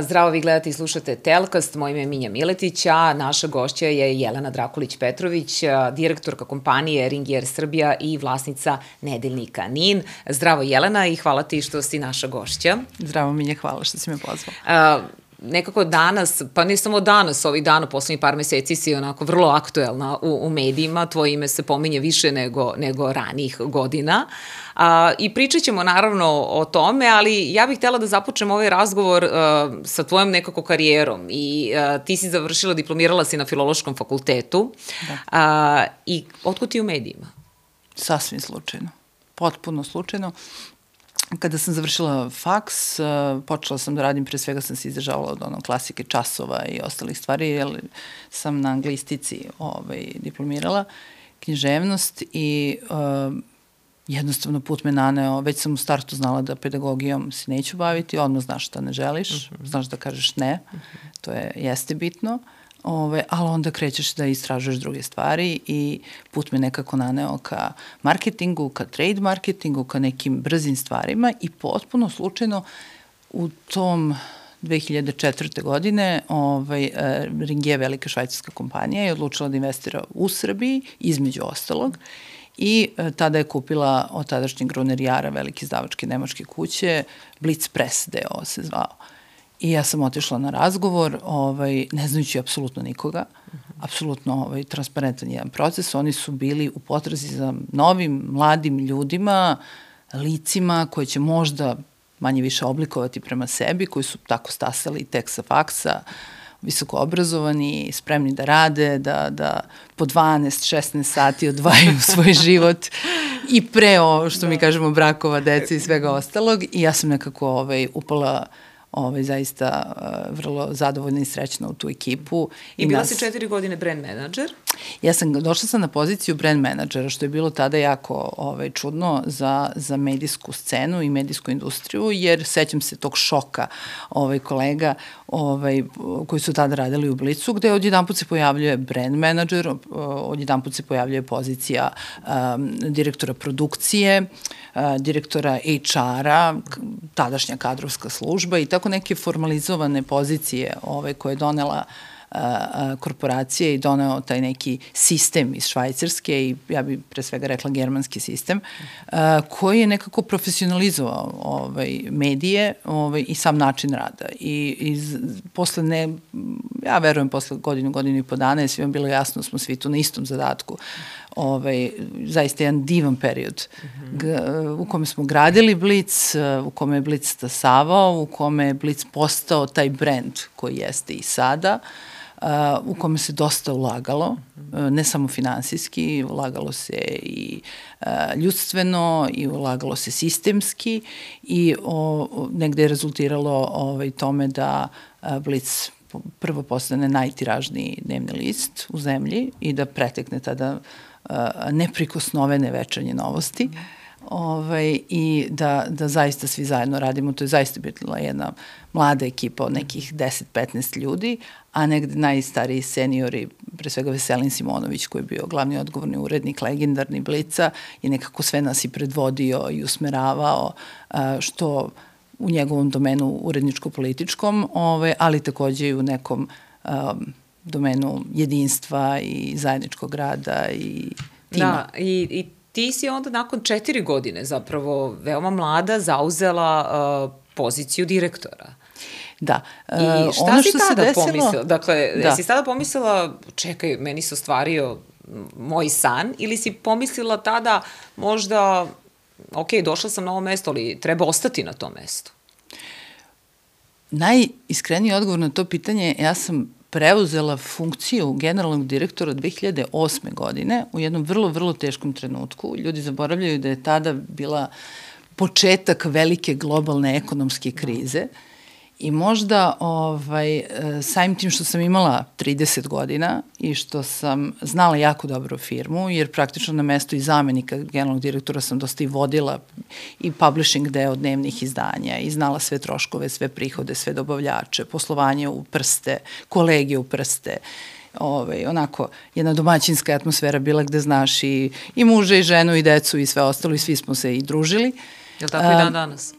Zdravo, vi gledate i slušate Telkast, moje ime je Minja Miletić, a naša gošća je Jelena Drakulić-Petrović, direktorka kompanije Ringier Srbija i vlasnica nedeljnika NIN. Zdravo Jelena i hvala ti što si naša gošća. Zdravo Minja, hvala što si me pozvala nekako danas, pa ne samo danas, ovih dana, poslednjih par meseci si onako vrlo aktuelna u, u medijima, tvoje ime se pominje više nego, nego ranijih godina. A, I pričat ćemo naravno o tome, ali ja bih htela da započnem ovaj razgovor a, sa tvojom nekako karijerom. I a, ti si završila, diplomirala si na Filološkom fakultetu. Da. A, I otkud ti u medijima? Sasvim slučajno. Potpuno slučajno. Kada sam završila faks, uh, počela sam da radim, pre svega sam se izdržavala od ono klasike časova i ostalih stvari, jer sam na anglistici ovaj, diplomirala književnost i uh, jednostavno put me naneo, već sam u startu znala da pedagogijom se neću baviti, odmah znaš šta ne želiš, uh mhm. -huh. znaš da kažeš ne, uh. -huh. to je, jeste bitno. Uh, Ove, ali onda krećeš da istražuješ druge stvari i put me nekako naneo ka marketingu, ka trade marketingu, ka nekim brzim stvarima i potpuno slučajno u tom 2004. godine ovaj, e, Ring je velika švajcarska kompanija i odlučila da investira u Srbiji, između ostalog, i e, tada je kupila od tadašnjeg Gruner Jara, velike izdavačke nemačke kuće, Blitz Press deo se zvao. I ja sam otišla na razgovor, ovaj, ne znajući apsolutno nikoga, uh -huh. apsolutno ovaj, transparentan jedan proces. Oni su bili u potrazi za novim, mladim ljudima, licima koje će možda manje više oblikovati prema sebi, koji su tako stasali tek sa faksa, visoko obrazovani, spremni da rade, da, da po 12-16 sati odvajaju svoj život i pre o, što da. mi kažemo, brakova, dece i svega ostalog. I ja sam nekako ovaj, upala uh, ovaj, zaista uh, vrlo zadovoljna i srećna u tu ekipu. I, I bila nas... si četiri godine brand manager? Ja sam, došla sam na poziciju brand menadžera, što je bilo tada jako ovaj, čudno za, za medijsku scenu i medijsku industriju, jer sećam se tog šoka ovaj, kolega ovaj, koji su tada radili u Blicu, gde odjedan put se pojavljuje brand menadžer, odjedan put se pojavljuje pozicija um, direktora produkcije, uh, direktora HR-a, tadašnja kadrovska služba i tako neke formalizovane pozicije ovaj, koje je donela uh, korporacije i doneo taj neki sistem iz Švajcarske i ja bih pre svega rekla germanski sistem, koji je nekako profesionalizovao ovaj, medije ovaj, i sam način rada. I iz, posle ne, ja verujem posle godinu, godinu i po dana je svima bilo jasno, smo svi tu na istom zadatku. Ovaj, zaista jedan divan period g, u kome smo gradili Blic, u kome je Blic stasavao, u kome je Blic postao taj brand koji jeste i sada. Uh, u kome se dosta ulagalo, ne samo finansijski, ulagalo se i ljudstveno i ulagalo se sistemski i o, negde je rezultiralo ovaj, tome da Blitz prvo postane najtiražniji dnevni list u zemlji i da pretekne tada neprikosnovene večernje novosti. Mm ovaj, i da, da zaista svi zajedno radimo. To je zaista bila jedna mlada ekipa od nekih 10-15 ljudi, a negde najstariji seniori, pre svega Veselin Simonović koji je bio glavni odgovorni urednik, legendarni Blica i nekako sve nas i predvodio i usmeravao, što u njegovom domenu uredničko-političkom, ovaj, ali takođe i u nekom um, domenu jedinstva i zajedničkog rada i tima. Da, i, i ti si onda nakon četiri godine zapravo veoma mlada zauzela uh, poziciju direktora. Da. I uh, šta ono si što tada se desilo... pomislila? Dakle, da. jesi tada pomislila, čekaj, meni se ostvario moj san, ili si pomislila tada možda, ok, došla sam na ovo mesto, ali treba ostati na tom mestu? Najiskreniji odgovor na to pitanje, ja sam preuzela funkciju generalnog direktora 2008. godine u jednom vrlo, vrlo teškom trenutku. Ljudi zaboravljaju da je tada bila početak velike globalne ekonomske krize. No I možda ovaj, e, samim tim što sam imala 30 godina i što sam znala jako dobro firmu, jer praktično na mestu i zamenika generalnog direktora sam dosta i vodila i publishing deo dnevnih izdanja i znala sve troškove, sve prihode, sve dobavljače, poslovanje u prste, kolegije u prste, ovaj, onako jedna domaćinska atmosfera bila gde znaš i, i muže i ženu i decu i sve ostalo i svi smo se i družili. Je li tako i dan danas?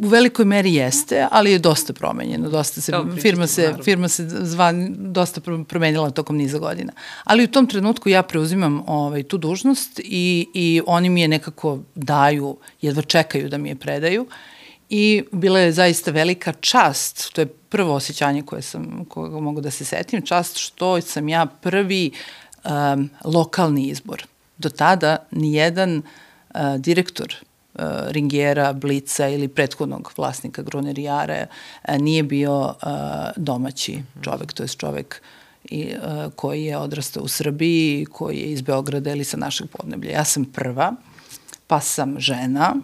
U velikoj meri jeste, ali je dosta promenjeno, dosta se, To firma se, naravno. firma se zva, dosta pro- promenila tokom niza godina. Ali u tom trenutku ja preuzimam ovaj, tu dužnost i, i oni mi je nekako daju, jedva čekaju da mi je predaju i bila je zaista velika čast, to je prvo osjećanje koje sam, koga mogu da se setim, čast što sam ja prvi um, lokalni izbor. Do tada nijedan uh, direktor Ringera, Blica ili prethodnog vlasnika Grunerijare uh, nije bio uh, domaći čovek, to je čovek i, uh, koji je odrastao u Srbiji, koji je iz Beograda ili sa našeg podneblja. Ja sam prva, pa sam žena,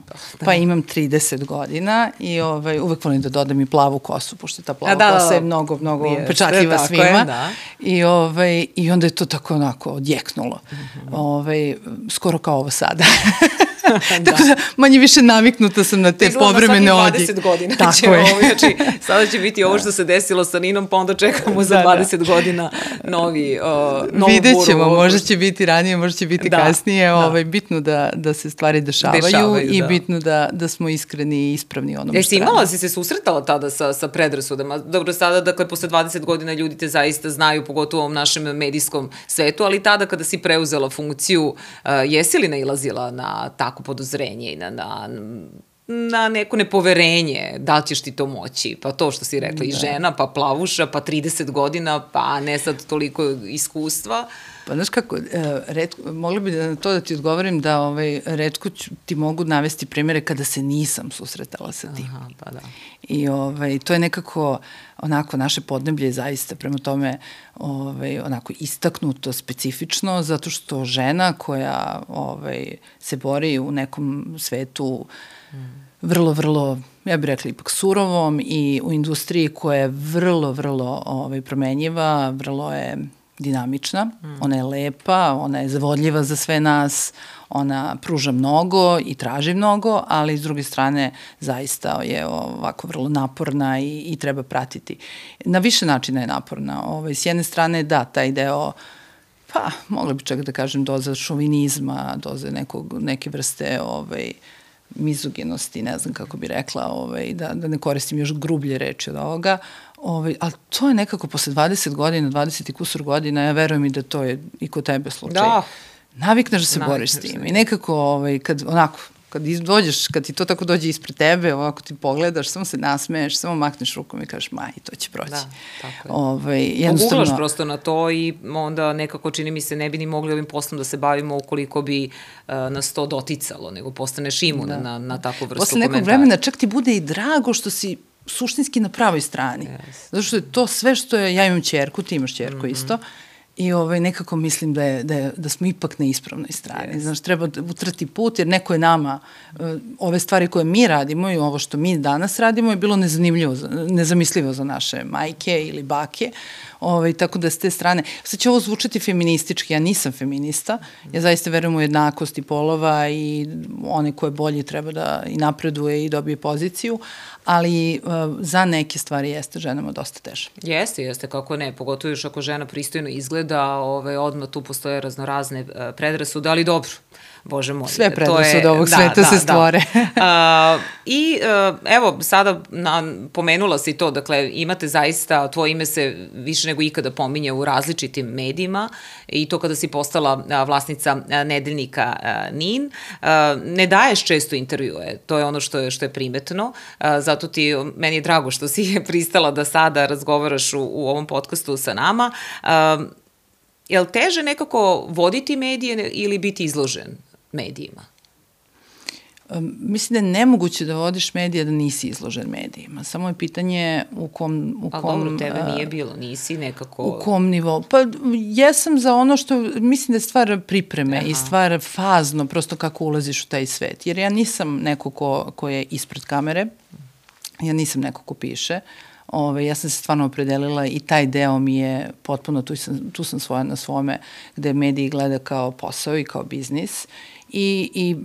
pa imam 30 godina i ovaj, uvek volim da dodam i plavu kosu, pošto ta plava A da, kosa je mnogo, mnogo Jeste, pečatljiva svima. je, da. I, ovaj, I onda je to tako onako odjeknulo. Mm Mhm. -hmm. ovaj, skoro kao ovo sada. tako da manje više naviknuta sam na te Izgleda povremene odje. svakih 20 godina Tako će je. ovo, znači, sada će biti ovo što se desilo sa Ninom, pa onda čekamo za Da, da. 20 godina novi, uh, novu Vidjet buru. ćemo, možda će biti ranije, možda će biti Da, da, kasnije, da. ovaj, bitno da, da se stvari dešavaju, Dešavaju, i da. bitno da, da smo iskreni i ispravni u onome Jesi imala, si se susretala tada sa, sa predrasudama? Dobro, sada, dakle, posle 20 godina ljudi te zaista znaju, pogotovo u ovom našem medijskom svetu, ali tada kada si preuzela funkciju, uh, jesi li nailazila na tako podozrenje i na, na, na neko nepoverenje, da li ćeš ti to moći? Pa to što si rekla, da. i žena, pa plavuša, pa 30 godina, pa ne sad toliko iskustva. Pa znaš kako, e, redko, mogla bi da na to da ti odgovorim da ovaj, redko ću, ti mogu navesti primere kada se nisam susretala sa tim. Aha, pa da. I ovaj, to je nekako onako naše podneblje je zaista prema tome ovaj, onako istaknuto, specifično, zato što žena koja ovaj, se bori u nekom svetu vrlo, vrlo, ja bih rekla ipak surovom i u industriji koja je vrlo, vrlo ovaj, promenjiva, vrlo je dinamična, mm. ona je lepa, ona je zavodljiva za sve nas, ona pruža mnogo i traži mnogo, ali s druge strane zaista je ovako vrlo naporna i, i treba pratiti. Na više načina je naporna. Ovaj, s jedne strane da, taj deo pa, mogla bi čak da kažem doza šovinizma, doza nekog, neke vrste ovaj, mizogenosti, ne znam kako bi rekla, ovaj, da, da ne koristim još grublje reči od ovoga, ovaj, ali to je nekako posle 20 godina, 20 i kusur godina, ja verujem i da to je i kod tebe slučaj. Da. Navikneš da se Navikneš boriš s se, tim da. i nekako, ovaj, kad onako, kad dođeš, kad ti to tako dođe ispred tebe, ovako ti pogledaš, samo se nasmeješ, samo makneš rukom i kažeš, maj, to će proći. Da, tako je. Ovaj, jednostavno... Poguglaš prosto na to i onda nekako čini mi se ne bi ni mogli ovim poslom da se bavimo ukoliko bi uh, nas to doticalo, nego postaneš imun da. na, na takvu vrstu Posle nekog komentara. vremena čak ti bude i drago što si suštinski na pravoj strani. Yes. Zato što je to sve što je, ja imam čerku, ti imaš čerku mm -hmm. isto, I ovaj, nekako mislim da, je, da, je, da smo ipak na ispravnoj strani. Yes. Znaš, treba utrati put jer neko je nama, uh, ove stvari koje mi radimo i ovo što mi danas radimo je bilo nezanimljivo, za, nezamislivo za naše majke ili bake. Ovaj, tako da s te strane, sad će ovo zvučati feministički, ja nisam feminista, ja zaista verujem u jednakosti polova i one koje bolje treba da i napreduje i dobije poziciju, ali uh, za neke stvari jeste ženama dosta teže. Jeste, jeste, kako ne, pogotovo još ako žena pristojno izgleda, ove, odmah tu postoje raznorazne uh, predrasude, ali dobro, Bože moj. Sve predrasude ovog da, sveta da, se stvore. Da. uh, I uh, evo, sada na, pomenula si to, dakle, imate zaista, tvoje ime se više nego ikada pominje u različitim medijima i to kada si postala uh, vlasnica uh, nedeljnika uh, NIN. Uh, ne daješ često intervjue, to je ono što je, što je primetno, uh, zato ti, meni je drago što si pristala da sada razgovaraš u, u ovom podcastu sa nama. Uh, je li teže nekako voditi medije ili biti izložen medijima? Mislim da je nemoguće da vodiš medije da nisi izložen medijima. Samo je pitanje u kom... U Ali kom, dobro, tebe nije bilo, nisi nekako... U kom nivou? Pa jesam za ono što, mislim da je stvar pripreme Aha. i stvar fazno, prosto kako ulaziš u taj svet. Jer ja nisam neko ko, ko je ispred kamere, ja nisam neko ko piše, Ove, ja sam se stvarno opredelila i taj deo mi je potpuno, tu sam, tu sam svoja na svome, gde mediji gleda kao posao i kao biznis i, i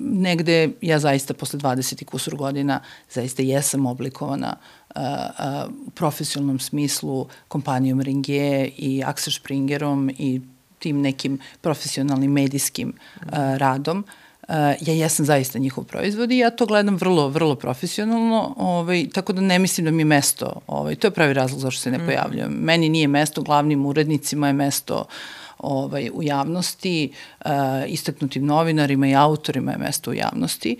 negde ja zaista posle 20 i kusur godina zaista jesam oblikovana uh, uh, u profesionalnom smislu kompanijom Ringier i Axel Springerom i tim nekim profesionalnim medijskim uh, radom. ja jesam zaista njihov proizvod i ja to gledam vrlo, vrlo profesionalno, ovaj, tako da ne mislim da mi je mesto, ovaj, to je pravi razlog zašto se ne mm. pojavljam. Meni nije mesto, glavnim urednicima je mesto ovaj, u javnosti, uh, istaknutim novinarima i autorima je mesto u javnosti.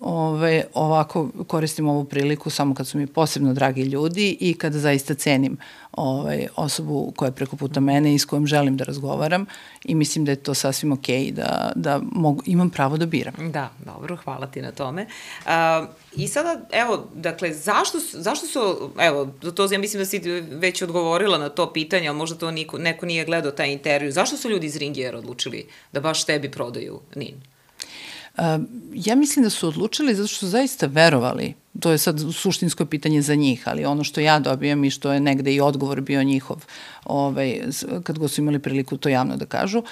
Ove, ovako koristim ovu priliku samo kad su mi posebno dragi ljudi i kada zaista cenim ovaj, osobu koja je preko puta mene i s kojom želim da razgovaram i mislim da je to sasvim okej da, da mogu, imam pravo da biram. Da, dobro, hvala ti na tome. Uh, I sada, evo, dakle, zašto, zašto su, evo, to ja mislim da si već odgovorila na to pitanje, ali možda to niko, neko nije gledao taj intervju. Zašto su ljudi iz Ringiera odlučili da baš tebi prodaju NIN? Ja mislim da su odlučili zato što su zaista verovali, to je sad suštinsko pitanje za njih, ali ono što ja dobijam i što je negde i odgovor bio njihov, ovaj, kad go su imali priliku to javno da kažu,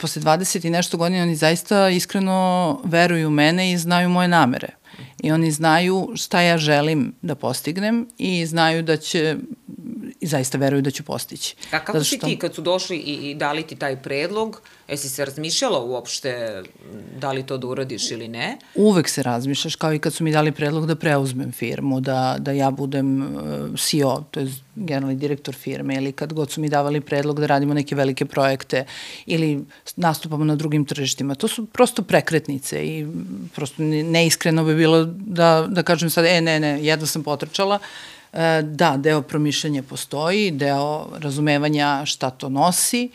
posle 20 i nešto godina oni zaista iskreno veruju u mene i znaju moje namere. I oni znaju šta ja želim da postignem i znaju da će i zaista veruju da ću postići. A kako što... si ti kad su došli i, i dali ti taj predlog, jesi se razmišljala uopšte da li to da uradiš ili ne? Uvek se razmišljaš, kao i kad su mi dali predlog da preuzmem firmu, da, da ja budem uh, CEO, to je generalni direktor firme, ili kad god su mi davali predlog da radimo neke velike projekte ili nastupamo na drugim tržištima. To su prosto prekretnice i prosto neiskreno bi bilo da, da kažem sad, e, ne, ne, jedno sam potrčala, E, da, deo promišljanja postoji, deo razumevanja šta to nosi,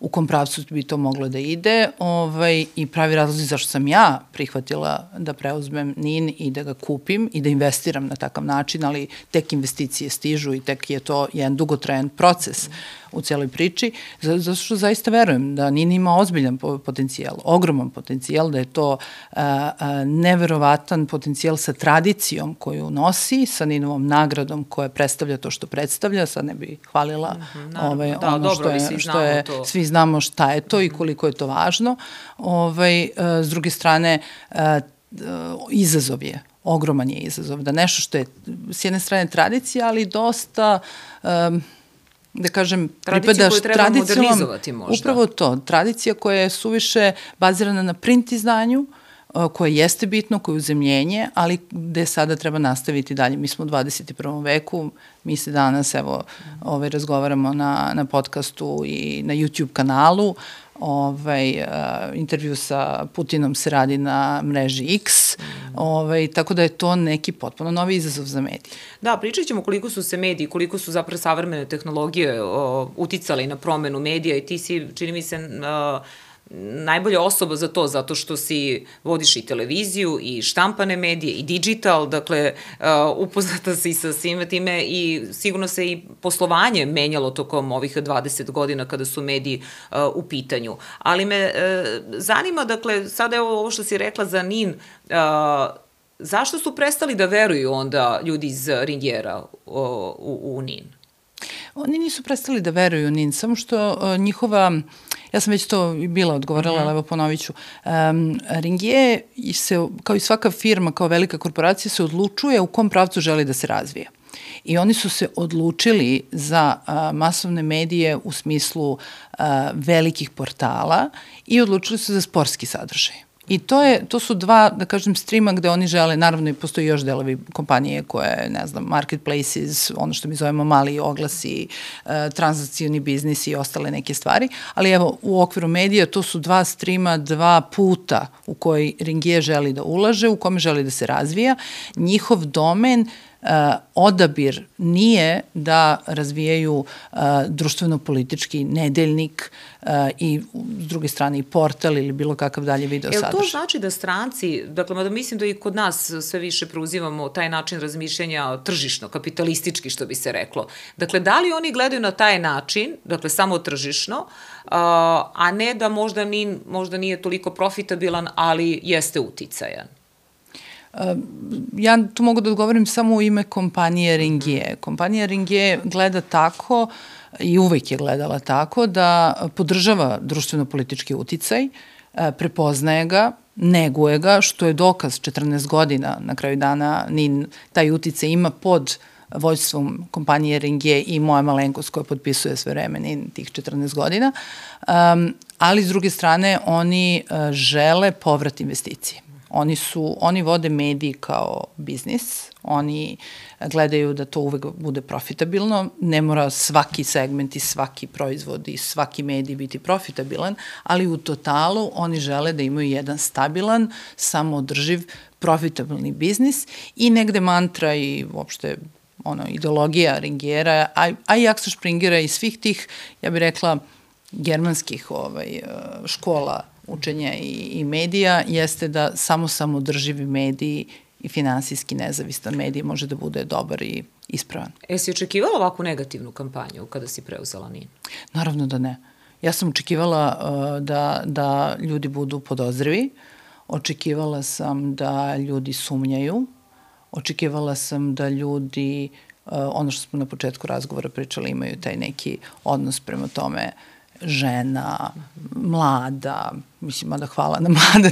u kom pravcu bi to moglo da ide ovaj, i pravi razlozi zašto sam ja prihvatila da preuzmem NIN i da ga kupim i da investiram na takav način, ali tek investicije stižu i tek je to jedan dugotrajan proces. U celoj priči, zato što zaista verujem da Nina ima ozbiljan potencijal, ogroman potencijal, da je to a, a, neverovatan potencijal sa tradicijom koju nosi, sa Ninovom nagradom koja predstavlja to što predstavlja, sad ne bih hvalila mm -hmm, ovaj, da, ono dobro, što je, svi što je, to. svi znamo šta je to mm -hmm. i mhm. koliko je to važno. Ovaj, a, s druge strane, a, izazov je ogroman je izazov, da nešto što je s jedne strane tradicija, ali dosta um, da kažem, pripadaš tradicijom, upravo to, tradicija koja je suviše bazirana na print izdanju, koje jeste bitno, koje je uzemljenje, ali gde sada treba nastaviti dalje. Mi smo u 21. veku, mi se danas, evo, ovaj, razgovaramo na, na podcastu i na YouTube kanalu, ovaj, uh, intervju sa Putinom se radi na mreži X, ovaj, tako da je to neki potpuno novi izazov za medije. Da, pričat ćemo koliko su se mediji, koliko su zapravo savremene tehnologije uh, uticale na promenu medija i ti si, čini mi se, uh, najbolja osoba za to, zato što si vodiš i televiziju i štampane medije i digital, dakle uh, upoznata si sa svime time i sigurno se i poslovanje menjalo tokom ovih 20 godina kada su mediji uh, u pitanju. Ali me uh, zanima, dakle, sada je ovo što si rekla za NIN, zašto su prestali da veruju onda ljudi iz Ringjera u, u NIN? Oni nisu prestali da veruju NIN, samo što njihova Ja sam već to bila odgovorila, mm -hmm. evo ponovit ću. Um, Ringier se, kao i svaka firma, kao velika korporacija, se odlučuje u kom pravcu želi da se razvija. I oni su se odlučili za a, masovne medije u smislu a, velikih portala i odlučili su za sportski sadržaj. I to, je, to su dva, da kažem, streama gde oni žele, naravno i postoji još delovi kompanije koje, ne znam, marketplaces, ono što mi zovemo mali oglasi, uh, transakcijni biznis i ostale neke stvari, ali evo, u okviru medija to su dva streama, dva puta u koji Ringije želi da ulaže, u kome želi da se razvija. Njihov domen uh, odabir nije da razvijaju uh, društveno-politički nedeljnik uh, i s druge strane i portal ili bilo kakav dalje video sadržaj. Jel to znači da stranci, dakle, mada mislim da i kod nas sve više preuzimamo taj način razmišljanja tržišno, kapitalistički što bi se reklo. Dakle, da li oni gledaju na taj način, dakle, samo tržišno, a ne da možda, ni, možda nije toliko profitabilan, ali jeste uticajan? Ja tu mogu da odgovorim samo u ime kompanije Ringie. Kompanija Ringie gleda tako i uvek je gledala tako da podržava društveno-politički uticaj, e, prepoznaje ga, neguje ga, što je dokaz 14 godina na kraju dana ni taj uticaj ima pod vođstvom kompanije Ringie i moja malenkost koja potpisuje sve vreme tih 14 godina. Um, ali s druge strane oni uh, žele povrat investicije. Oni su, oni vode mediji kao biznis, oni gledaju da to uvek bude profitabilno, ne mora svaki segment i svaki proizvod i svaki medij biti profitabilan, ali u totalu oni žele da imaju jedan stabilan, samoodrživ, profitabilni biznis i negde mantra i uopšte ono, ideologija Ringera, a, a i Axel Springera i svih tih, ja bih rekla, germanskih ovaj, škola učenja i, i medija jeste da samo samodrživi mediji i finansijski nezavistan medij može da bude dobar i ispravan. E, si očekivala ovakvu negativnu kampanju kada si preuzela NIN? Naravno da ne. Ja sam očekivala uh, da, da ljudi budu podozrivi, očekivala sam da ljudi sumnjaju, očekivala sam da ljudi, uh, ono što smo na početku razgovora pričali, imaju taj neki odnos prema tome uh, žena, mlada, mislim, mada hvala na mlada.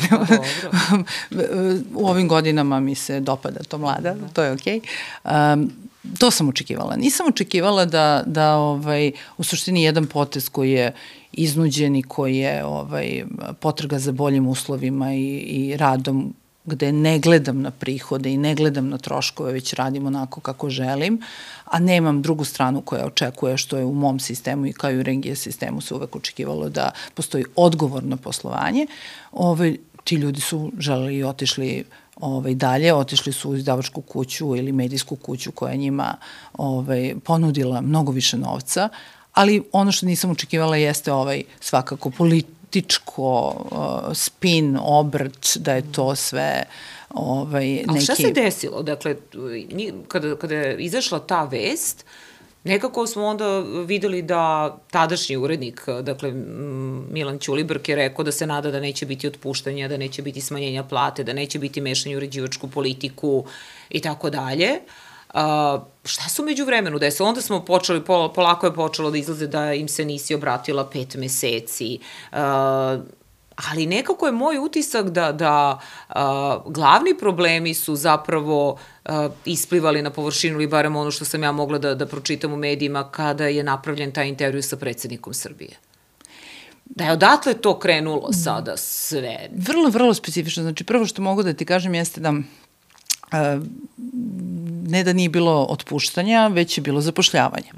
u ovim godinama mi se dopada to mlada, da. to je okej. Okay. Um, to sam očekivala. Nisam očekivala da, da ovaj, u suštini jedan potez koji je iznuđen i koji je ovaj, potrga za boljim uslovima i, i radom gde ne gledam na prihode i ne gledam na troškove, već radim onako kako želim, a nemam drugu stranu koja očekuje što je u mom sistemu i kao i u rengije sistemu se uvek očekivalo da postoji odgovorno poslovanje. Ovaj, ti ljudi su želeli i otišli ovaj, dalje, otišli su u izdavačku kuću ili medijsku kuću koja njima ovaj, ponudila mnogo više novca, ali ono što nisam očekivala jeste ovaj svakako polit, političko uh, spin, obrt, da je to sve ovaj, neki... Ali šta se desilo? Dakle, kada, kada je izašla ta vest, nekako smo onda videli da tadašnji urednik, dakle Milan Ćulibrk je rekao da se nada da neće biti otpuštanja, da neće biti smanjenja plate, da neće biti mešanje u uređivačku politiku i tako dalje. Uh, šta su među vremenu desilo? Onda smo počeli, pol, polako je počelo da izlaze da im se nisi obratila pet meseci. Uh, ali nekako je moj utisak da, da uh, glavni problemi su zapravo uh, isplivali na površinu ili barem ono što sam ja mogla da, da pročitam u medijima kada je napravljen taj intervju sa predsednikom Srbije. Da je odatle to krenulo sada sve? Vrlo, vrlo specifično. Znači, prvo što mogu da ti kažem jeste da ne da nije bilo otpuštanja, već je bilo zapošljavanje.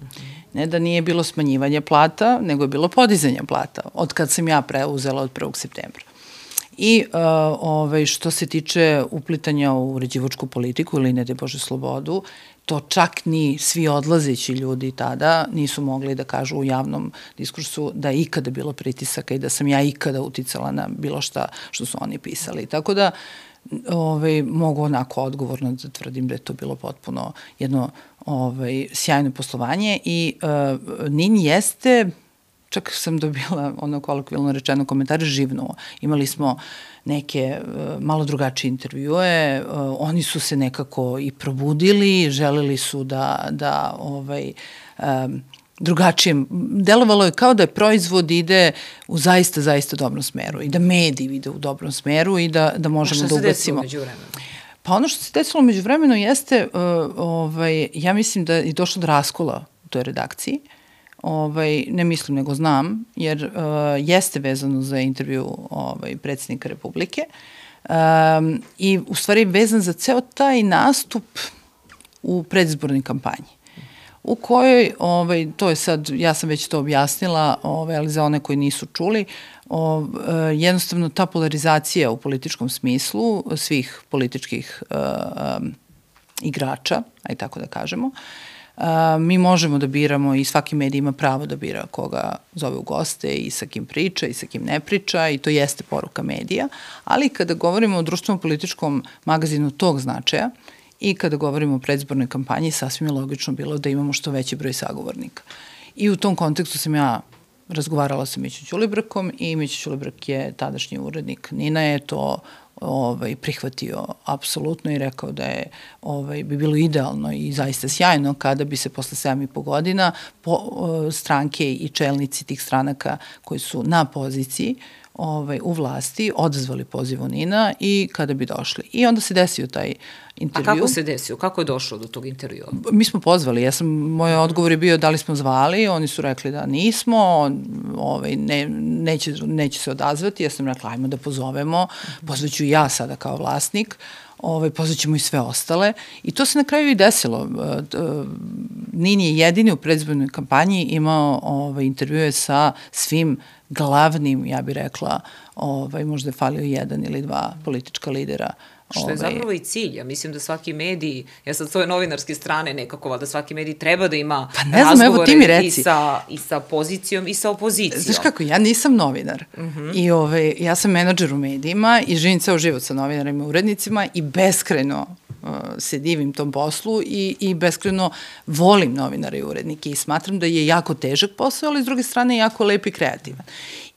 Ne da nije bilo smanjivanja plata, nego je bilo podizanje plata, od kad sam ja preuzela od 1. septembra. I uh, ovaj, što se tiče uplitanja u uređivačku politiku ili ne de Bože slobodu, to čak ni svi odlazeći ljudi tada nisu mogli da kažu u javnom diskursu da je ikada bilo pritisaka i da sam ja ikada uticala na bilo šta što su oni pisali. Tako da uh, ovaj, mogu onako odgovorno da tvrdim da je to bilo potpuno jedno ovaj, sjajno poslovanje i uh, NIN jeste čak sam dobila ono kolokvilno rečeno komentare živnuo. Imali smo neke uh, malo drugačije intervjue, uh, oni su se nekako i probudili, želeli su da, da ovaj, um, drugačije. Delovalo je kao da je proizvod ide u zaista, zaista dobrom smeru i da mediji ide u dobrom smeru i da, da možemo da ubacimo. Šta se desilo među? Pa ono što se desilo među vremenu jeste, uh, ovaj, ja mislim da je došlo do raskola u toj redakciji. Ovaj, ne mislim, nego znam, jer uh, jeste vezano za intervju ovaj, predsednika Republike um, i u stvari vezan za ceo taj nastup u predizbornoj kampanji u kojoj, ovaj, to je sad, ja sam već to objasnila, ovaj, ali za one koji nisu čuli, o, e, jednostavno ta polarizacija u političkom smislu svih političkih e, igrača, aj tako da kažemo, e, mi možemo da biramo i svaki medij ima pravo da bira koga zove u goste i sa kim priča i sa kim ne priča i to jeste poruka medija, ali kada govorimo o društvenom političkom magazinu tog značaja, i kada govorimo o predzbornoj kampanji, sasvim je logično bilo da imamo što veći broj sagovornika. I u tom kontekstu sam ja razgovarala sa Miću Ćulibrkom i Miću Ćulibrk je tadašnji urednik Nina je to ovaj, prihvatio apsolutno i rekao da je ovaj, bi bilo idealno i zaista sjajno kada bi se posle 7 i godina po, stranke i čelnici tih stranaka koji su na poziciji ovaj, u vlasti odzvali poziv Nina i kada bi došli. I onda se desio taj intervju. A kako se desio? Kako je došlo do tog intervjua? Mi smo pozvali, ja sam, moj odgovor je bio da li smo zvali, oni su rekli da nismo, on, ovaj, ne, neće, neće se odazvati, ja sam rekla ajmo da pozovemo, pozvaću ja sada kao vlasnik, ovaj, pozvaćemo i sve ostale. I to se na kraju i desilo. E, Nin je jedini u predzbojnoj kampanji imao ovaj, intervjue sa svim glavnim, ja bih rekla, ovaj, možda je falio jedan ili dva politička lidera Što je ovaj, zapravo i cilj. Ja mislim da svaki medij, ja sad svoje novinarske strane nekako, da svaki medij treba da ima pa ne znam, evo ti mi reci. I sa, i sa pozicijom i sa opozicijom. Znaš kako, ja nisam novinar. Uh mhm. -huh. I ove, ovaj, ja sam menadžer u medijima i živim ceo život sa novinarima i urednicima i beskreno se divim tom poslu i, i beskreno volim novinare i urednike i smatram da je jako težak posao, ali s druge strane jako lep i kreativan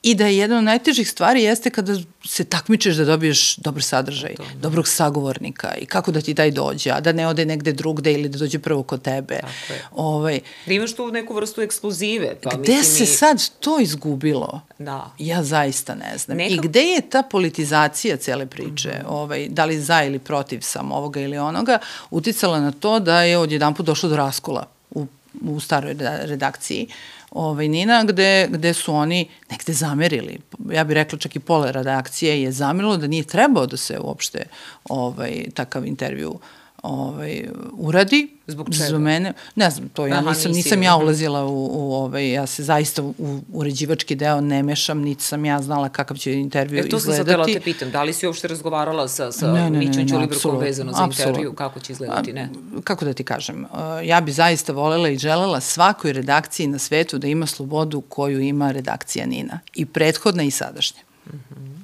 i da je jedna od najtežih stvari jeste kada se takmičeš da dobiješ dobar sadržaj, to, dobrog sagovornika i kako da ti taj dođe, a da ne ode negde drugde ili da dođe prvo kod tebe. Tako je. Ovaj, da imaš tu neku vrstu ekskluzive. Pa, gde mislim, se i... sad to izgubilo? Da. Ja zaista ne znam. Neka... I gde je ta politizacija cele priče, mm -hmm. ovaj, da li za ili protiv sam ovoga ili onoga, uticala na to da je odjedan put došlo do raskola u, u staroj redakciji ovaj, Nina, gde, gde su oni negde zamerili. Ja bih rekla čak i pola redakcije je zamerilo da nije trebao da se uopšte ovaj, takav intervju uh, ovaj, uradi. Zbog čega? Za mene, ne znam, to ja Aha, nisam, nisi, nisam ja ulazila u, u ovaj, ja se zaista u uređivački deo ne mešam, niti sam ja znala kakav će intervju izgledati. E, to sam sad da te pitam, da li si uopšte razgovarala sa, sa ne, ne, Mićom Ćulibrkom vezano za intervju, kako će izgledati, ne? A, kako da ti kažem, ja bi zaista volela i želela svakoj redakciji na svetu da ima slobodu koju ima redakcija Nina. I prethodna i sadašnja.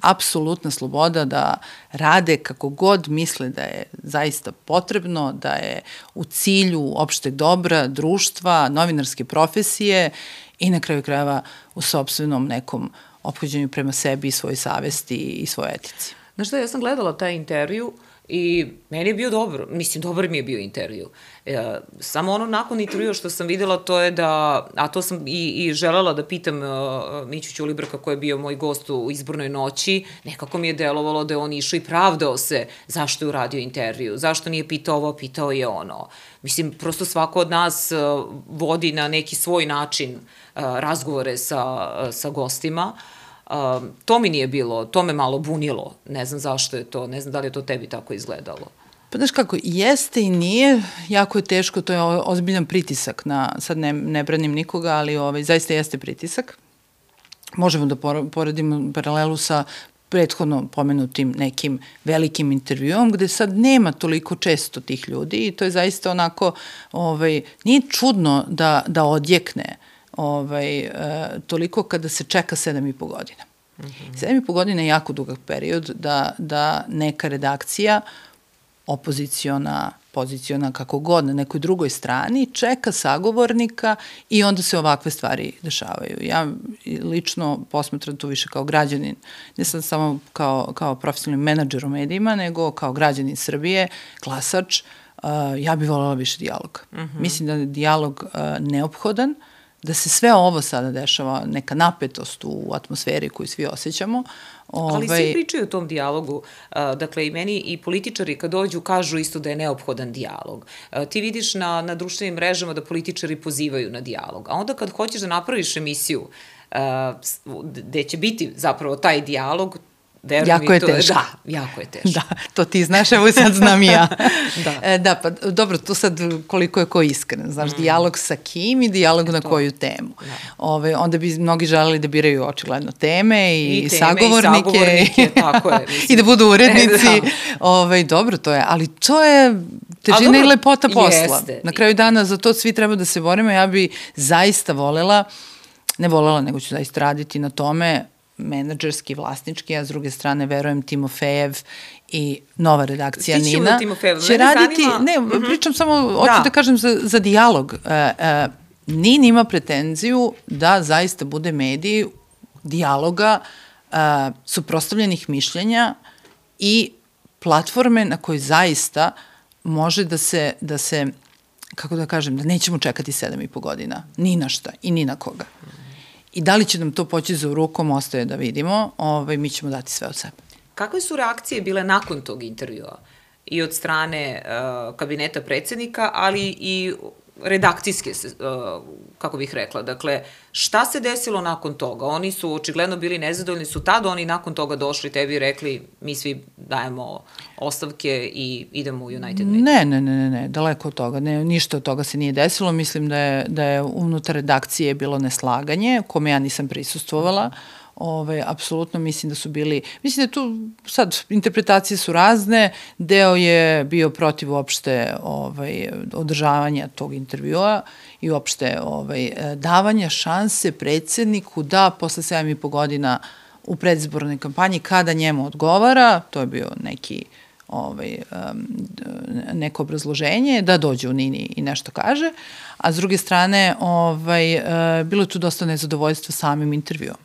Apsolutna sloboda da rade kako god misle da je zaista potrebno, da je u cilju opšteg dobra, društva, novinarske profesije i na kraju krajeva u sobstvenom nekom ophođenju prema sebi i svojoj savesti i svojoj etici. Znaš šta, ja sam gledala taj intervju uh, I meni je bio dobro, mislim, dobar mi je bio intervju. E, samo ono nakon intervjua što sam videla to je da, a to sam i, i želela da pitam uh, Miću Ćulibrka koji je bio moj gost u izbornoj noći, nekako mi je delovalo da je on išao i pravdao se zašto je uradio intervju, zašto nije pitao ovo, pitao je ono. Mislim, prosto svako od nas uh, vodi na neki svoj način uh, razgovore sa, uh, sa gostima, uh, Um, to mi nije bilo, to me malo bunilo. Ne znam zašto je to, ne znam da li je to tebi tako izgledalo. Pa znaš kako, jeste i nije, jako je teško, to je ozbiljan pritisak na, sad ne, ne branim nikoga, ali ovaj, zaista jeste pritisak. Možemo da poredimo paralelu sa prethodno pomenutim nekim velikim intervjuom, gde sad nema toliko često tih ljudi i to je zaista onako, ovaj, nije čudno da, da odjekne uh, ovaj, e, toliko kada se čeka sedam i po godina. Mm -hmm. Sedam i po godina je jako dugak period da, da neka redakcija, opoziciona, poziciona, kako god, na nekoj drugoj strani, čeka sagovornika i onda se ovakve stvari dešavaju. Ja lično posmatram to više kao građanin, ne sam samo kao, kao profesionalni menadžer u medijima, nego kao građanin Srbije, glasač, uh, ja bih voljela više dijaloga. Mm -hmm. Mislim da je dijalog uh, neophodan, uh, da se sve ovo sada dešava, neka napetost u atmosferi koju svi osjećamo. Ovaj... Ali svi ovaj, pričaju o tom dijalogu. Dakle, i meni i političari kad dođu kažu isto da je neophodan dijalog. Ti vidiš na, na društvenim mrežama da političari pozivaju na dijalog. A onda kad hoćeš da napraviš emisiju gde će biti zapravo taj dijalog, Verujem jako je to, teško. Da, jako je teško. Da, to ti znaš, evo sad znam i ja. da. E, da, pa dobro, tu sad koliko je ko iskren, znaš, mm. dijalog sa kim i dijalog e, na koju temu. Da. Ove, onda bi mnogi želeli da biraju očigledno teme i, I teme, sagovornike. I sagovornike, tako je. Mislim. I da budu urednici. E, da. Ove, dobro, to je, ali to je težina i lepota posla. Jeste. Na kraju dana za to svi treba da se borimo. Ja bi zaista volela, ne volela, nego ću zaista raditi na tome, menadžerski, vlasnički, a s druge strane verujem Timofejev i nova redakcija Stići Nina. Timofejev, će raditi, zanima... ne, mm -hmm. pričam samo, hoću da, da kažem za, za dijalog. E, e, Nin ima pretenziju da zaista bude medij dijaloga, e, suprostavljenih mišljenja i platforme na kojoj zaista može da se, da se kako da kažem, da nećemo čekati sedam i po godina, ni na šta i ni na koga. I da li će nam to poći za rukom, ostaje da vidimo, ovaj, mi ćemo dati sve od sebe. Kakve su reakcije bile nakon tog intervjua? I od strane uh, kabineta predsednika, ali i redakcijske, uh, kako bih rekla. Dakle, šta se desilo nakon toga? Oni su očigledno bili nezadovoljni, su tada oni nakon toga došli tebi i rekli mi svi dajemo ostavke i idemo u United Media? Ne, ne, ne, ne, ne, daleko od toga. Ne, ništa od toga se nije desilo. Mislim da je, da je unutar redakcije bilo neslaganje, kome ja nisam prisustvovala. Mm Ove, apsolutno mislim da su bili, mislim da tu sad interpretacije su razne, deo je bio protiv uopšte ovaj, održavanja tog intervjua i uopšte ovaj, davanja šanse predsedniku da posle 7 i po godina u predizbornoj kampanji kada njemu odgovara, to je bio neki ovaj, um, neko obrazloženje, da dođe u Nini i nešto kaže, a s druge strane ovaj, uh, bilo je tu dosta nezadovoljstva samim intervjuom.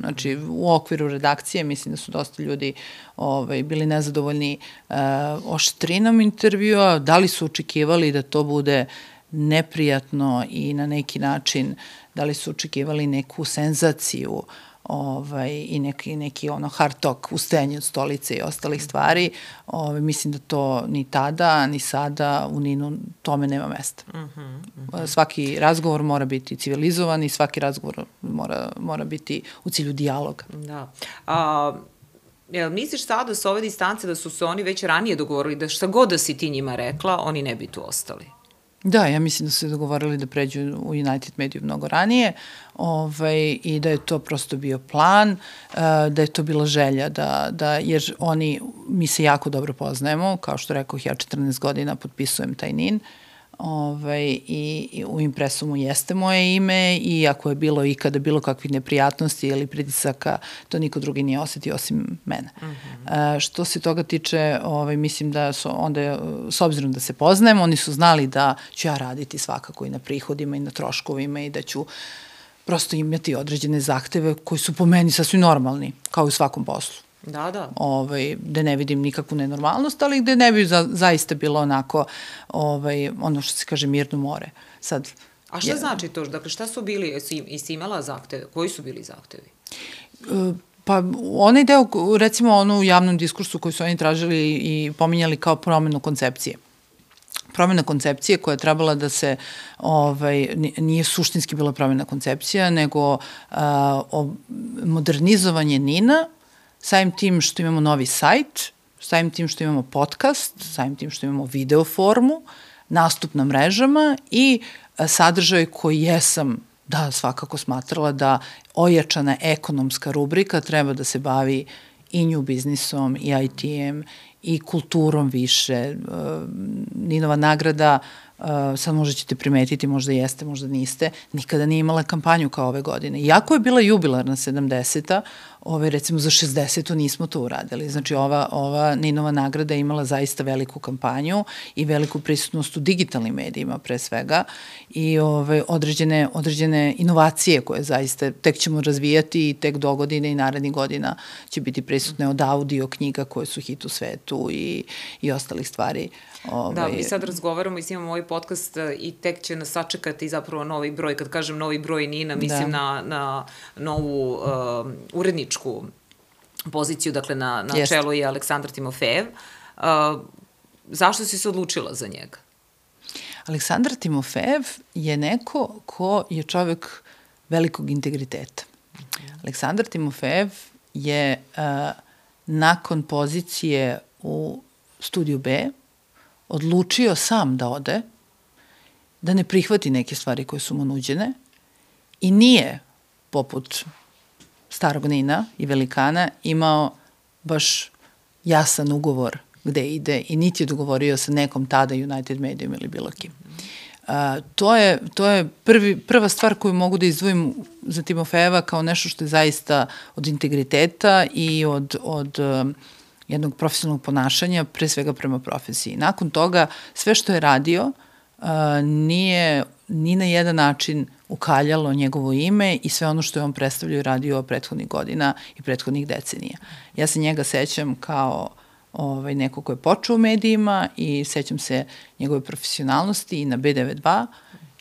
Znači, u okviru redakcije mislim da su dosta ljudi ovaj, bili nezadovoljni uh, oštrinom intervjua, da li su očekivali da to bude neprijatno i na neki način da li su očekivali neku senzaciju ovaj, i neki, neki ono hard talk, ustajanje od stolice i ostalih stvari. Ovaj, mislim da to ni tada, ni sada u Ninu tome nema mesta. Uh -huh, uh -huh. Svaki razgovor mora biti civilizovan i svaki razgovor mora, mora biti u cilju dijaloga. Da. A, Jel misliš sada sa ove distance da su se oni već ranije dogovorili da šta god da si ti njima rekla, oni ne bi tu ostali? Da, ja mislim da su se dogovorili da pređu u United Media mnogo ranije ovaj, i da je to prosto bio plan, uh, da je to bila želja, da, da, jer oni, mi se jako dobro poznajemo, kao što rekao, ja 14 godina potpisujem taj NIN, uh, ovaj, i, i u impresumu jeste moje ime i ako je bilo ikada bilo kakvih neprijatnosti ili pritisaka, to niko drugi nije osetio osim mene. Uh -huh. e, što se toga tiče, ovaj, mislim da su onda, s obzirom da se poznajem, oni su znali da ću ja raditi svakako i na prihodima i na troškovima i da ću prosto imati određene zahteve koji su po meni sasvim normalni, kao i u svakom poslu. Da, da. Ovaj, gde ne vidim nikakvu nenormalnost, ali gde ne bi za, zaista bilo onako, ovaj, ono što se kaže, mirno more. Sad, A šta je, znači to? Dakle, šta su bili, jesi, jesi imala zahteve? Koji su bili zahtevi? E, pa onaj deo, recimo ono u javnom diskursu koji su oni tražili i pominjali kao promenu koncepcije promena koncepcije koja je trebala da se, ovaj, nije suštinski bila promena koncepcija, nego uh, o, modernizovanje Nina samim tim što imamo novi sajt, samim tim što imamo podcast, samim tim što imamo video formu, nastup na mrežama i e, sadržaj koji jesam da svakako smatrala da ojačana ekonomska rubrika treba da se bavi i nju biznisom i IT-em i kulturom više. E, Ninova nagrada, e, sad možda ćete primetiti, možda jeste, možda niste, nikada nije imala kampanju kao ove godine. Iako je bila jubilarna 70-a, ove, recimo za 60. nismo to uradili. Znači ova, ova Ninova nagrada je imala zaista veliku kampanju i veliku prisutnost u digitalnim medijima pre svega i ove, određene, određene inovacije koje zaista tek ćemo razvijati i tek do godine i narednih godina će biti prisutne od audio knjiga koje su hit u svetu i, i ostalih stvari. Ove... Da, mi sad razgovaramo i snimamo ovaj podcast e, i tek će nas sačekati zapravo novi broj. Kad kažem novi broj Nina, mislim da. na, na novu uh, uredničku poziciju, dakle na, na Jest. čelu je Aleksandar Timofejev. Uh, zašto si se odlučila za njega? Aleksandar Timofejev je neko ko je čovek velikog integriteta. Aleksandar Timofejev je uh, nakon pozicije u studiju B odlučio sam da ode, da ne prihvati neke stvari koje su mu nuđene i nije, poput starog Nina i velikana, imao baš jasan ugovor gde ide i niti je dogovorio sa nekom tada United Medium ili bilo kim. Uh, to je, to je prvi, prva stvar koju mogu da izdvojim za Timofejeva kao nešto što je zaista od integriteta i od, od uh, jednog profesionalnog ponašanja, pre svega prema profesiji. Nakon toga, sve što je radio uh, nije ni na jedan način ukaljalo njegovo ime i sve ono što je on predstavljao i radio prethodnih godina i prethodnih decenija. Ja se njega sećam kao ovaj, neko ko je počeo u medijima i sećam se njegove profesionalnosti i na B92